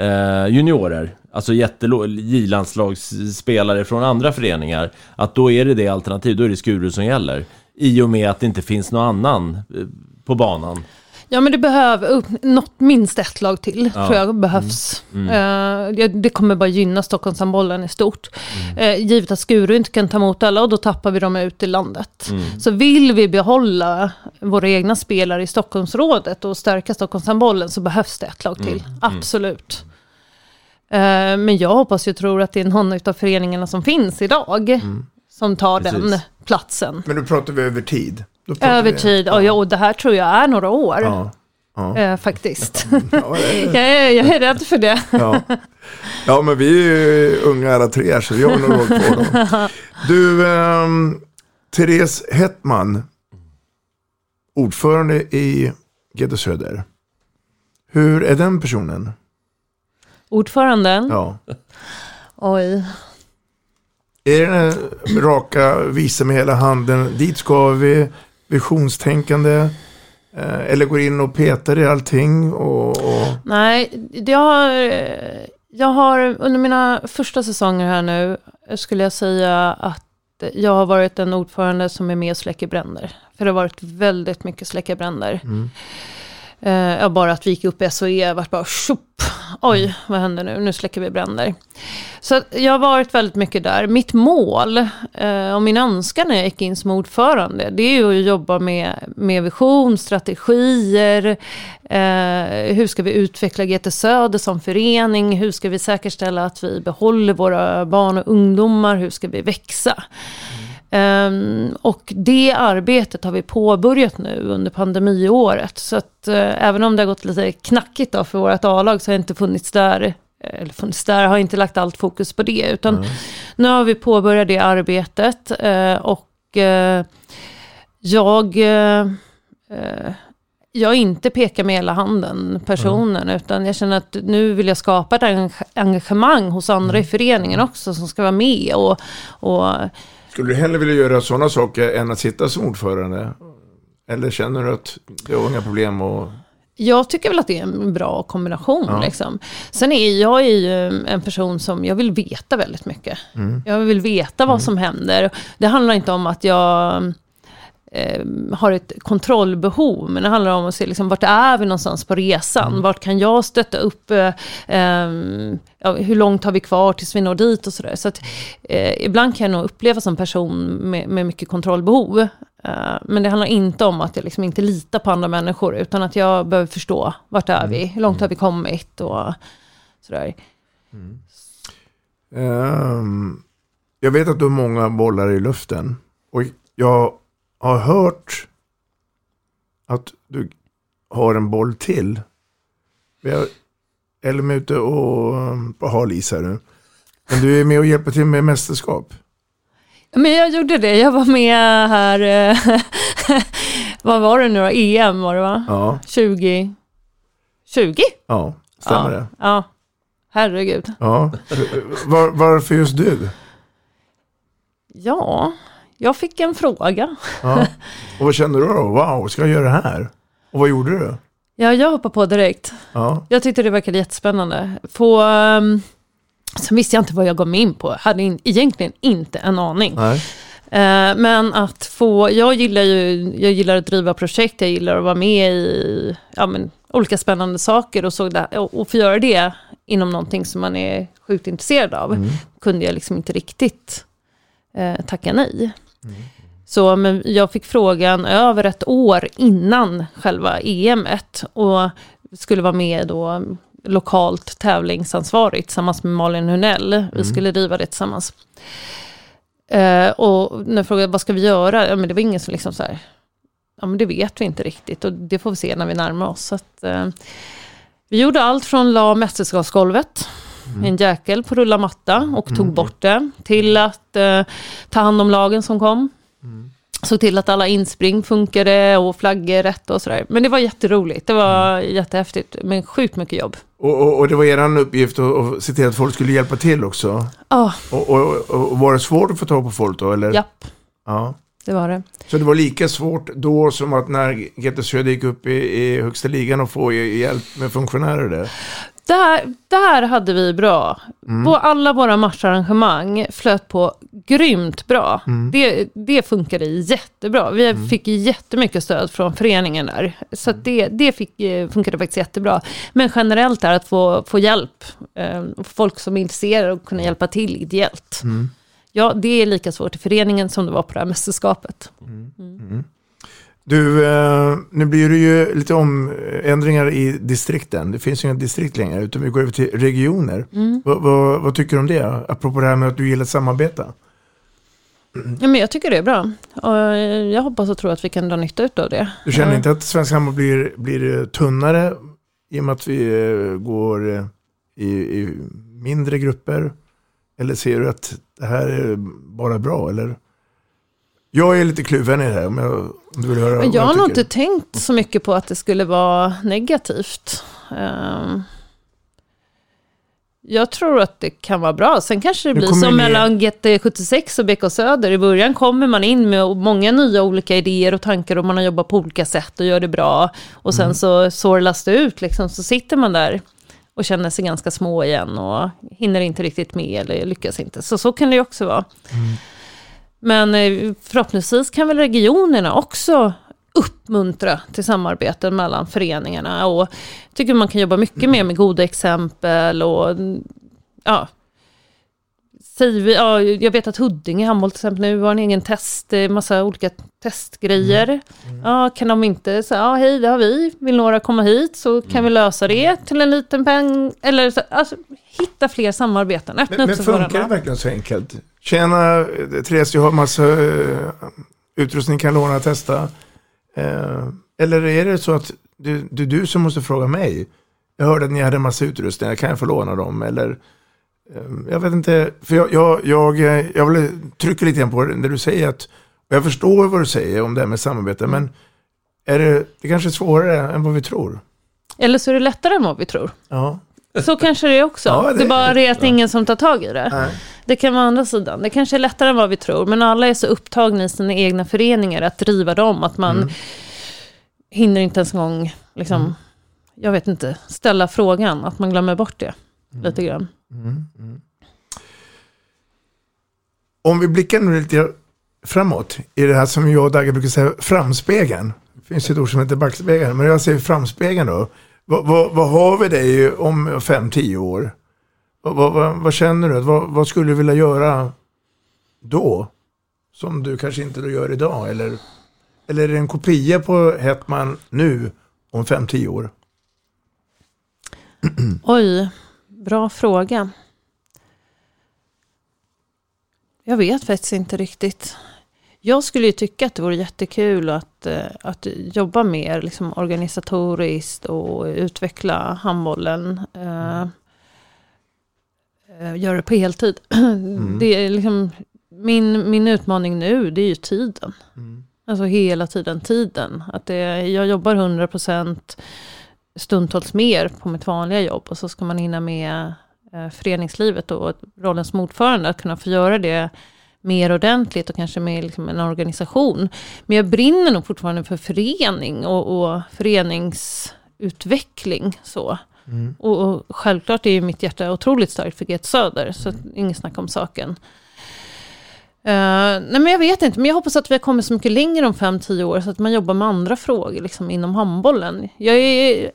eh, juniorer, alltså J-landslagsspelare från andra föreningar, att då är det det alternativ, då är det Skuru som gäller. I och med att det inte finns någon annan eh, på banan. Ja men det behöver, upp, något, minst ett lag till Ja. tror jag behövs. Mm. Eh, det, det kommer bara gynna Stockholmshandbollen i stort. Eh, givet att Skuru inte kan ta emot alla och då tappar vi dem ut i landet. Mm. Så vill vi behålla våra egna spelare i Stockholmsrådet och stärka Stockholmshandbollen så behövs det ett lag till. Mm. Absolut. Eh, men jag hoppas ju tror att det är någon av föreningarna som finns idag som tar den Precis. platsen. Men då pratar vi över tid. Över vi- tid, och, ja, och det här tror jag är några år. Ja. Ja. Eh, faktiskt. Ja, (laughs) jag, är, jag är rädd för det. Ja. ja, men vi är ju unga alla tre här, så vi har några år kvar då. (laughs) Du, ehm, Therese Hettman, ordförande i GD Söder. Hur är den personen? Ordföranden? Ja. Oj. Är det den raka, visa med hela handen, dit ska vi, visionstänkande, eh, eller går in och petar i allting och... och Nej, jag har, jag har under mina första säsonger här nu skulle jag säga att jag har varit en ordförande som är med och släcker bränder. För det har varit väldigt mycket släcka bränder. Mm. Eh, bara att vi gick upp i SOE, vart bara tjopp, oj, vad händer nu, nu släcker vi bränder. Så jag har varit väldigt mycket där. Mitt mål eh, och min önskan när jag gick in som ordförande, det är ju att jobba med, med vision, strategier, eh, hur ska vi utveckla GT Söder som förening, hur ska vi säkerställa att vi behåller våra barn och ungdomar, hur ska vi växa. Ehm, och det arbetet har vi påbörjat nu under pandemiåret. Så att eh, även om det har gått lite knackigt då för vårt A-lag så har jag inte funnits där, eh, eller funnits där, har inte lagt allt fokus på det. Utan nu har vi påbörjat det arbetet eh, och eh, jag, jag inte pekar med hela handen personen, utan jag känner att nu vill jag skapa ett engage- engagemang hos andra i föreningen också som ska vara med och, och Skulle du hellre vilja göra sådana saker än att sitta som ordförande? Eller känner du att det har inga problem och... Jag tycker väl att det är en bra kombination. Ja. Liksom. Sen är jag är ju en person som, jag vill veta väldigt mycket. Mm. Jag vill veta vad som händer. Det handlar inte om att jag eh, har ett kontrollbehov, men det handlar om att se liksom, vart är vi någonstans på resan? Vart kan jag stötta upp? Eh, ehm, ja, hur långt har vi kvar tills vi når dit och sådär. Så att, eh, ibland kan jag nog uppleva som person med, med mycket kontrollbehov. Eh, men det handlar inte om att jag liksom inte litar på andra människor, utan att jag behöver förstå vart är vi, hur långt har vi kommit och sådär. Ehm, jag vet att du har många bollar i luften. Och jag har hört att du har en boll till. Vi har Elm ute och um, på hal is här nu. Men du är med och hjälper till med mästerskap. Men jag gjorde det, jag var med här, eh, (laughs) vad var det nu då, EM var det va? Ja, 20? 20? ja stämmer ja. det? Ja, herregud. Ja. Var, varför just du? Ja, jag fick en fråga. Ja. (laughs) Och vad kände du då? Wow, ska jag göra det här? Och vad gjorde du? Ja, jag hoppade på direkt. Ja, Jag tyckte det verkade jättespännande. På, um, sen visste jag inte vad jag gav mig in på. Jag hade in, egentligen inte en aning. nej. Eh, men att få, jag gillar ju, jag gillar att driva projekt, jag gillar att vara med i ja, men, olika spännande saker och, så där, och, och få göra det inom någonting som man är sjukt intresserad av, kunde jag liksom inte riktigt eh, tacka nej. Så men jag fick frågan över ett år innan själva EMet och skulle vara med då lokalt tävlingsansvarig tillsammans med Malin Hunell. Vi skulle driva det tillsammans. Eh, och när jag frågade vad ska vi göra, ja, men det var ingen som liksom så här, ja men det vet vi inte riktigt och det får vi se när vi närmar oss. Så att, eh, vi gjorde allt från la mästerskapsgolvet, en jäkel på rulla matta och tog bort det, till att eh, ta hand om lagen som kom. Såg till att alla inspring funkade och flaggor rätt och sådär. Men det var jätteroligt, det var jättehäftigt, men sjukt mycket jobb. Och, och, och det var er uppgift att, att se till att folk skulle hjälpa till också. Ja, Och, och, var det svårt att få tag på folk då? Eller? japp, ja. det var det. Så det var lika svårt då som att när GT Söder gick upp i, i högsta ligan och få hjälp med funktionärer där? Där, där hade vi bra. Mm. På alla våra matcharrangemang flöt på grymt bra. Mm. Det, det funkade jättebra. Vi fick jättemycket stöd från föreningen där. Så att det, det fick, eh, funkade faktiskt jättebra. Men generellt är att få, få hjälp. Eh, folk som är intresserade och kunna hjälpa till ideellt. Mm. Ja, det är lika svårt i föreningen som det var på det här mästerskapet. Du, eh, nu blir det ju lite omändringar i distrikten. Det finns ju inga distrikt längre, utan vi går över till regioner. Mm. Vad, vad, vad tycker du om det? Apropå det här med att du gillar att samarbeta. Ja, men jag tycker det är bra. Och jag hoppas och tror att vi kan dra nytta av det. Du känner inte att svensk handboll blir, blir eh, tunnare i och med att vi eh, går i, i mindre grupper? Eller ser du att det här är bara bra? Eller? Jag är lite kluven i det här om, jag, om du vill höra vad jag har nog inte tänkt så mycket på att det skulle vara negativt. Ehm, jag tror att det kan vara bra. Sen kanske det blir som mellan GT76 och BK Söder. I början kommer man in med många nya olika idéer och tankar och man har jobbat på olika sätt och gör det bra. Och sen Mm. så sorlas det ut liksom. Så sitter man där och känner sig ganska små igen och hinner inte riktigt med eller lyckas inte. Så så kan det ju också vara. Men eh, förhoppningsvis kan väl regionerna också uppmuntra till samarbeten mellan föreningarna. Och jag tycker man kan jobba mycket mer med goda exempel och ja. Säger vi, ja, jag vet att Huddinge handboll till exempel nu har en egen test, massa olika testgrejer. Ja, kan de inte säga, ja hej det har vi, vill några komma hit så kan vi lösa det till en liten peng. Eller så, alltså, hitta fler samarbeten, öppna Men, upp men funkar det verkligen så enkelt? Tjena, eh, Therese, jag har massa uh, utrustning, kan låna och testa. Eh, eller är det så att det, är du som måste fråga mig? Jag hörde att ni hade massa utrustningar, kan jag få låna dem? Eller, eh, jag vet inte, för jag, jag, jag, eh, jag vill trycka lite grann på det när du säger att, jag förstår vad du säger om det här med samarbete, men är det, det kanske är svårare än vad vi tror. Eller så är det lättare än vad vi tror. Ja. Så kanske det är också. Ja, det, det- är bara det att ingen som tar tag i det. Nej. Det kan vara andra sidan. Det kanske är lättare än vad vi tror. Men alla är så upptagna i sina egna föreningar att driva dem. Att man Mm. hinner inte ens en gång, liksom, jag vet inte, ställa frågan. Att man glömmer bort det lite grann. Mm, mm. Om vi blickar nu lite framåt i det här som jag och Dagge brukar säga, framspegeln. Det finns ett ord som heter backspegeln, men jag säger framspegeln då. Vad, vad, vad har vi dig om fem tio år? Vad, vad, vad, vad känner du? Vad, vad skulle du vilja göra då? Som du kanske inte då gör idag? Eller, eller är det en kopia på Hetman nu om fem tio år? (clears throat) Oj, bra fråga. Jag vet faktiskt inte riktigt. Jag skulle ju tycka att det vore jättekul att, eh, att jobba mer liksom, organisatoriskt och utveckla handbollen. Eh, eh, göra det på heltid. (clears throat) Det är liksom, min, min utmaning nu, det är ju tiden. Alltså hela tiden tiden. Att det, jag jobbar 100% stundtals mer på mitt vanliga jobb och så ska man hinna med eh, föreningslivet och rollen som ordförande, att kunna få göra det mer ordentligt och kanske med liksom en organisation. Men jag brinner nog fortfarande för förening och, och föreningsutveckling. Så. Och, och självklart är ju mitt hjärta otroligt starkt för Get Söder, så att, inget snack om saken. Eh, nej men jag vet inte, men jag hoppas att vi har kommit så mycket längre om 5-10 år så att man jobbar med andra frågor liksom, inom handbollen. Jag är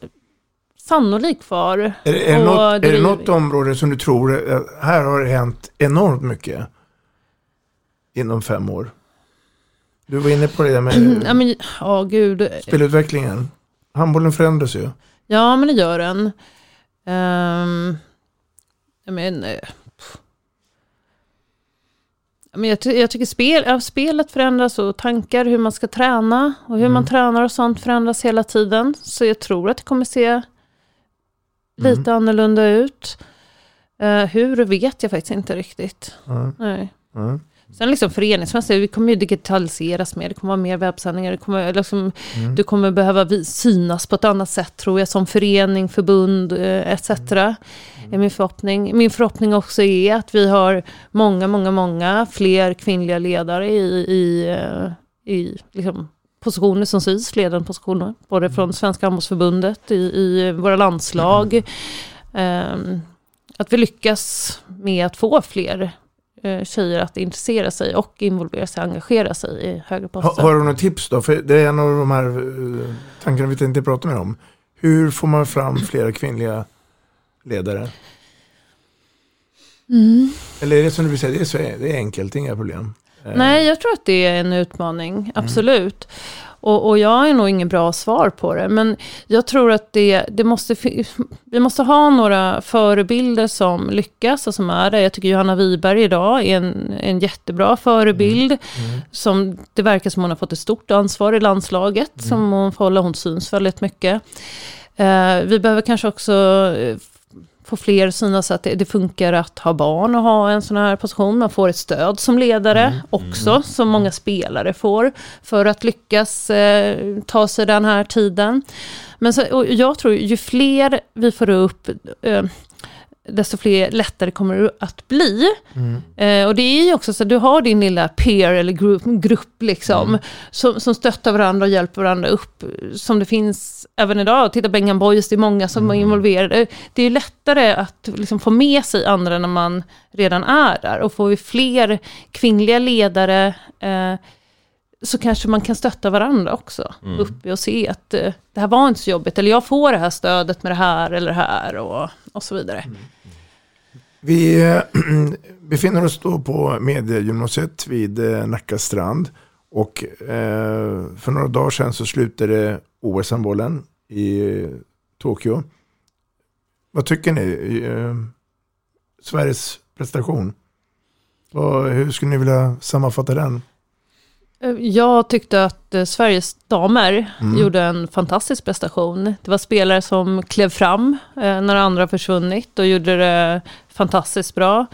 sannolik kvar. Är är, det och något, är det något område som du tror, eh, här har det hänt enormt mycket inom fem år? Du var inne på det med (clears throat) Ja, men, ja, gud. spelutvecklingen. Handbollen förändras ju. Ja, men det gör den. Um, jag men, eh, men jag, jag tycker spel, ja, spelet förändras och tankar hur man ska träna och hur man tränar och sånt förändras hela tiden. Så jag tror att det kommer se lite annorlunda ut. Eh, hur vet jag faktiskt inte riktigt. Ja. Nej. Sen liksom föreningsmässigt, vi kommer ju digitaliseras mer, det kommer vara mer webbsändningar, det kommer, liksom, du kommer behöva synas på ett annat sätt tror jag, som förening, förbund eh, etc. är min förhoppning. Min förhoppning också är att vi har många, många, många fler kvinnliga ledare i, i, eh, i liksom, positioner som syns, ledande positioner, både från Svenska handbollsförbundet, i, i våra landslag, Ehm, att vi lyckas med att få fler tjejer att intressera sig och involvera sig, engagera sig i högre poster. har du några tips då? För det är en av de här eh, tankarna vi tänkte prata med om. Hur får man fram flera kvinnliga ledare? Mm. Eller är det som du säger, det är, det är enkelt, inga problem. Eh, Nej, jag tror att det är en utmaning, absolut. Och, och jag har nog ingen bra svar på det, men jag tror att det, det måste, vi måste ha några förebilder som lyckas och som är det. Jag tycker Johanna Wiberg idag är en, en jättebra förebild. Som det verkar som hon har fått ett stort ansvar i landslaget, som hon får hålla, hon syns väldigt mycket. Eh, vi behöver kanske också få fler synas att det, det funkar att ha barn och ha en sån här position. Man får ett stöd som ledare också, som många spelare får, för att lyckas eh, ta sig den här tiden. Men så, jag tror ju fler vi får upp, eh, desto fler lättare kommer det att bli. Eh, och det är ju också så att du har din lilla peer eller grupp, grupp liksom, som, som stöttar varandra och hjälper varandra upp, som det finns även idag. Titta Bengan Boys, det är många som är involverade. Det är ju lättare att liksom få med sig andra när man redan är där. Och får vi fler kvinnliga ledare eh, så kanske man kan stötta varandra också. Mm. Uppe och se att eh, det här var inte så jobbigt, eller jag får det här stödet med det här eller det här och, och så vidare. Vi eh, (clears throat) befinner oss då på mediegymnasiet vid eh, Nacka strand. Och eh, för några dagar sedan så slutade OS-handbollen i Tokyo. Vad tycker ni? Sveriges prestation? Vad, hur skulle ni vilja sammanfatta den? Jag tyckte att Sveriges damer Mm. gjorde en fantastisk prestation. Det var spelare som klev fram när andra försvunnit och gjorde det fantastiskt bra.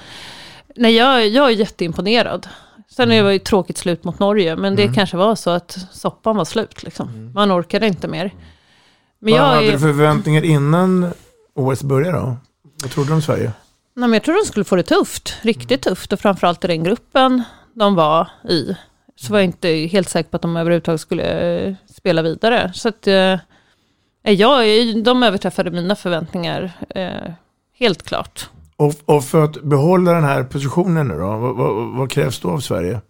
Nej, jag, jag är jätteimponerad. Sen Mm. det var ju tråkigt slut mot Norge, men det kanske var så att soppan var slut. Liksom. Man orkade inte mer. Men Mm. Vad jag, hade är, du för förväntningar innan OS började då? Vad trodde du om Sverige? nej, men jag tror de skulle få det tufft, riktigt tufft. Och framförallt i den gruppen de var i. Så var jag inte helt säker på att de överhuvudtaget skulle eh, spela vidare. Så att, eh, jag, de överträffade mina förväntningar, eh, helt klart. Och, och för att behålla den här positionen nu då, vad, vad, vad krävs då av Sverige?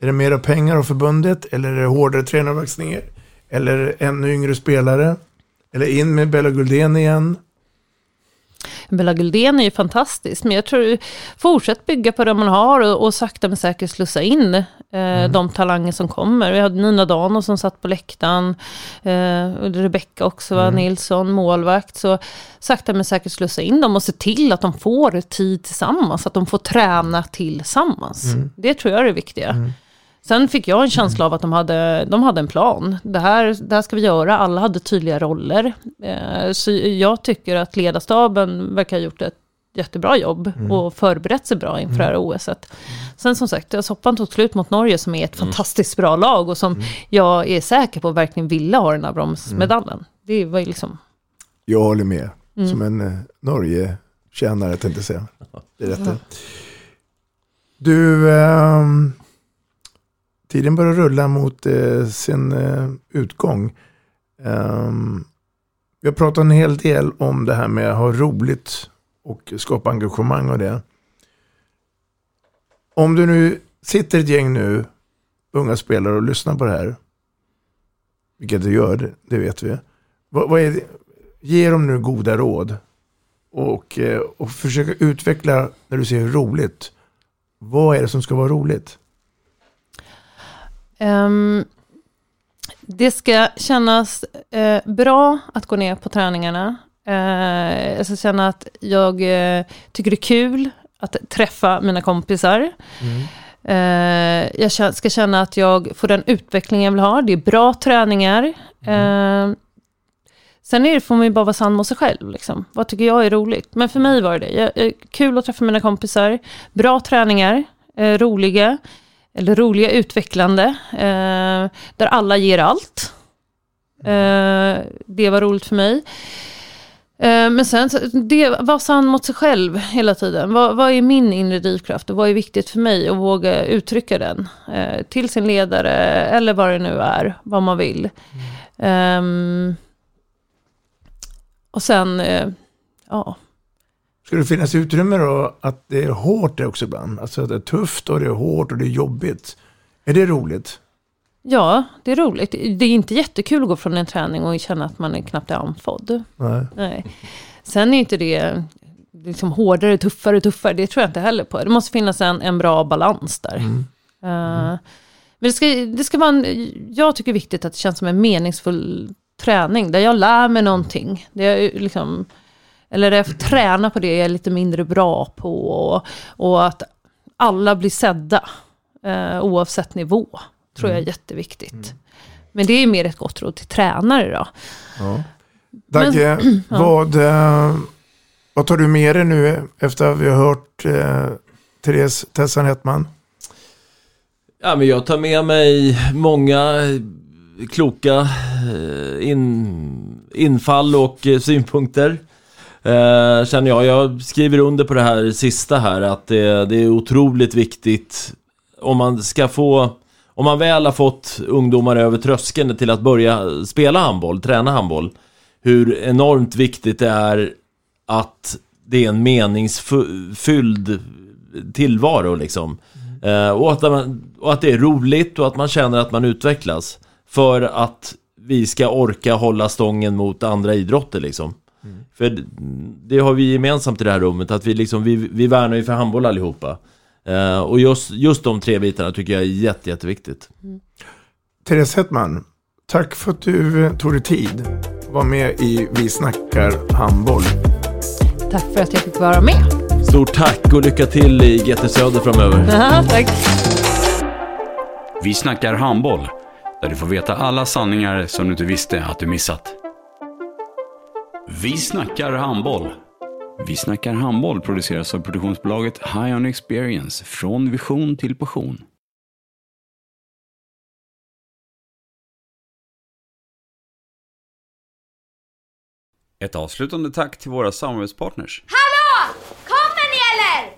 Är det mera pengar av förbundet eller är det hårdare tränarvaxningar? Eller ännu yngre spelare? Eller in med Bella Guldén igen? Bella Guldén är ju fantastisk, men jag tror fortsätt bygga på det man har och, och sakta men säkert slussa in eh, de talanger som kommer. Vi hade Nina Dano som satt på läktaren, eh, Rebecka också, va? Nilsson, målvakt. Så sakta men säkert slussa in dem och se till att de får tid tillsammans, att de får träna tillsammans. Det tror jag är det viktiga. Sen fick jag en känsla av att de hade, de hade en plan. Det här, det här ska vi göra, alla hade tydliga roller. Eh, så jag tycker att ledarstaben verkar ha gjort ett jättebra jobb och förberett sig bra inför det här OSet. Sen som sagt, soppan tog slut mot Norge som är ett fantastiskt bra lag och som jag är säker på verkligen ville ha den här bronsmedaljen. Det var ju liksom... Jag håller med. Som en eh, Norge-kännare tänkte jag säga. Det är rätt. Du, ehm, tiden börjar rulla mot eh, sin eh, utgång. Ehm, vi har pratat en hel del om det här med att ha roligt och skapa engagemang och det. Om du nu sitter ett gäng nu, unga spelare och lyssnar på det här, vilket du gör, det, vet vi. Vad, vad är? Ge dem nu goda råd och, eh, och försöka utveckla när du säger roligt. Vad är det som ska vara roligt? Ehm, det ska kännas eh, bra att gå ner på träningarna. Eh, jag ska känna att jag eh, tycker det är kul att träffa mina kompisar. Eh, jag ska känna att jag får den utveckling jag vill ha. Det är bra träningar. Eh, sen är det, får man ju bara vara sann mot sig själv. Liksom. Vad tycker jag är roligt? Men för mig var det det. Jag, kul att träffa mina kompisar. Bra träningar. Eh, roliga eller roliga, utvecklande, eh, där alla ger allt. Eh, det var roligt för mig. Eh, men sen, det, var sann mot sig själv hela tiden. Vad, vad är min inre drivkraft och vad är viktigt för mig att våga uttrycka den eh, till sin ledare eller vad det nu är, vad man vill. Ehm, och sen, eh, ja, Ska det finnas utrymme då att det är hårt det också ibland? Alltså att det är tufft och det är hårt och det är jobbigt. Är det roligt? Ja, det är roligt. Det är inte jättekul att gå från en träning och känna att man är knappt är andfådd. Nej. Nej. Sen är inte det liksom hårdare, tuffare, tuffare. Det tror jag inte heller på. Det måste finnas en, en bra balans där. Mm. Eh, men det ska, det ska vara en, jag tycker det är viktigt att det känns som en meningsfull träning. Där jag lär mig någonting. Där jag liksom, eller jag får träna på det jag är lite mindre bra på. Och, och att alla blir sedda. eh, oavsett nivå. Tror jag är jätteviktigt. Men det är mer ett gott råd till tränare då. Ja. Dagge, Men- (clears throat) ja. vad, eh, vad tar du med dig nu efter att vi har hört eh, Therese Tessan Hetman? Ja, men jag tar med mig många kloka eh, in, infall och eh, synpunkter. Eh, känner jag. Jag skriver under på det här sista här att det, det är otroligt viktigt om man ska få om man väl har fått ungdomar över tröskeln till att börja spela handboll, träna handboll hur enormt viktigt det är att det är en meningsfylld tillvaro liksom. Eh, och, att man, och att det är roligt och att man känner att man utvecklas. För att vi ska orka hålla stången mot andra idrotter liksom. För det- har vi gemensamt i det här rummet, att vi, liksom, vi, vi värnar ju för handboll allihopa. Eh, och just, just de tre bitarna tycker jag är jätte, jätteviktigt. Therese Hetman, tack för att du tog dig tid att vara med i Vi snackar handboll. Tack för att jag fick vara med. Stort tack och lycka till i GT Söder framöver. (laughs) Tack. Vi snackar handboll, där du får veta alla sanningar som du inte visste att du missat. Vi snackar handboll. Vi snackar handboll produceras av produktionsbolaget High On Experience, från vision till passion. Ett avslutande tack till våra samarbetspartners. Hallå! Kommer ni eller?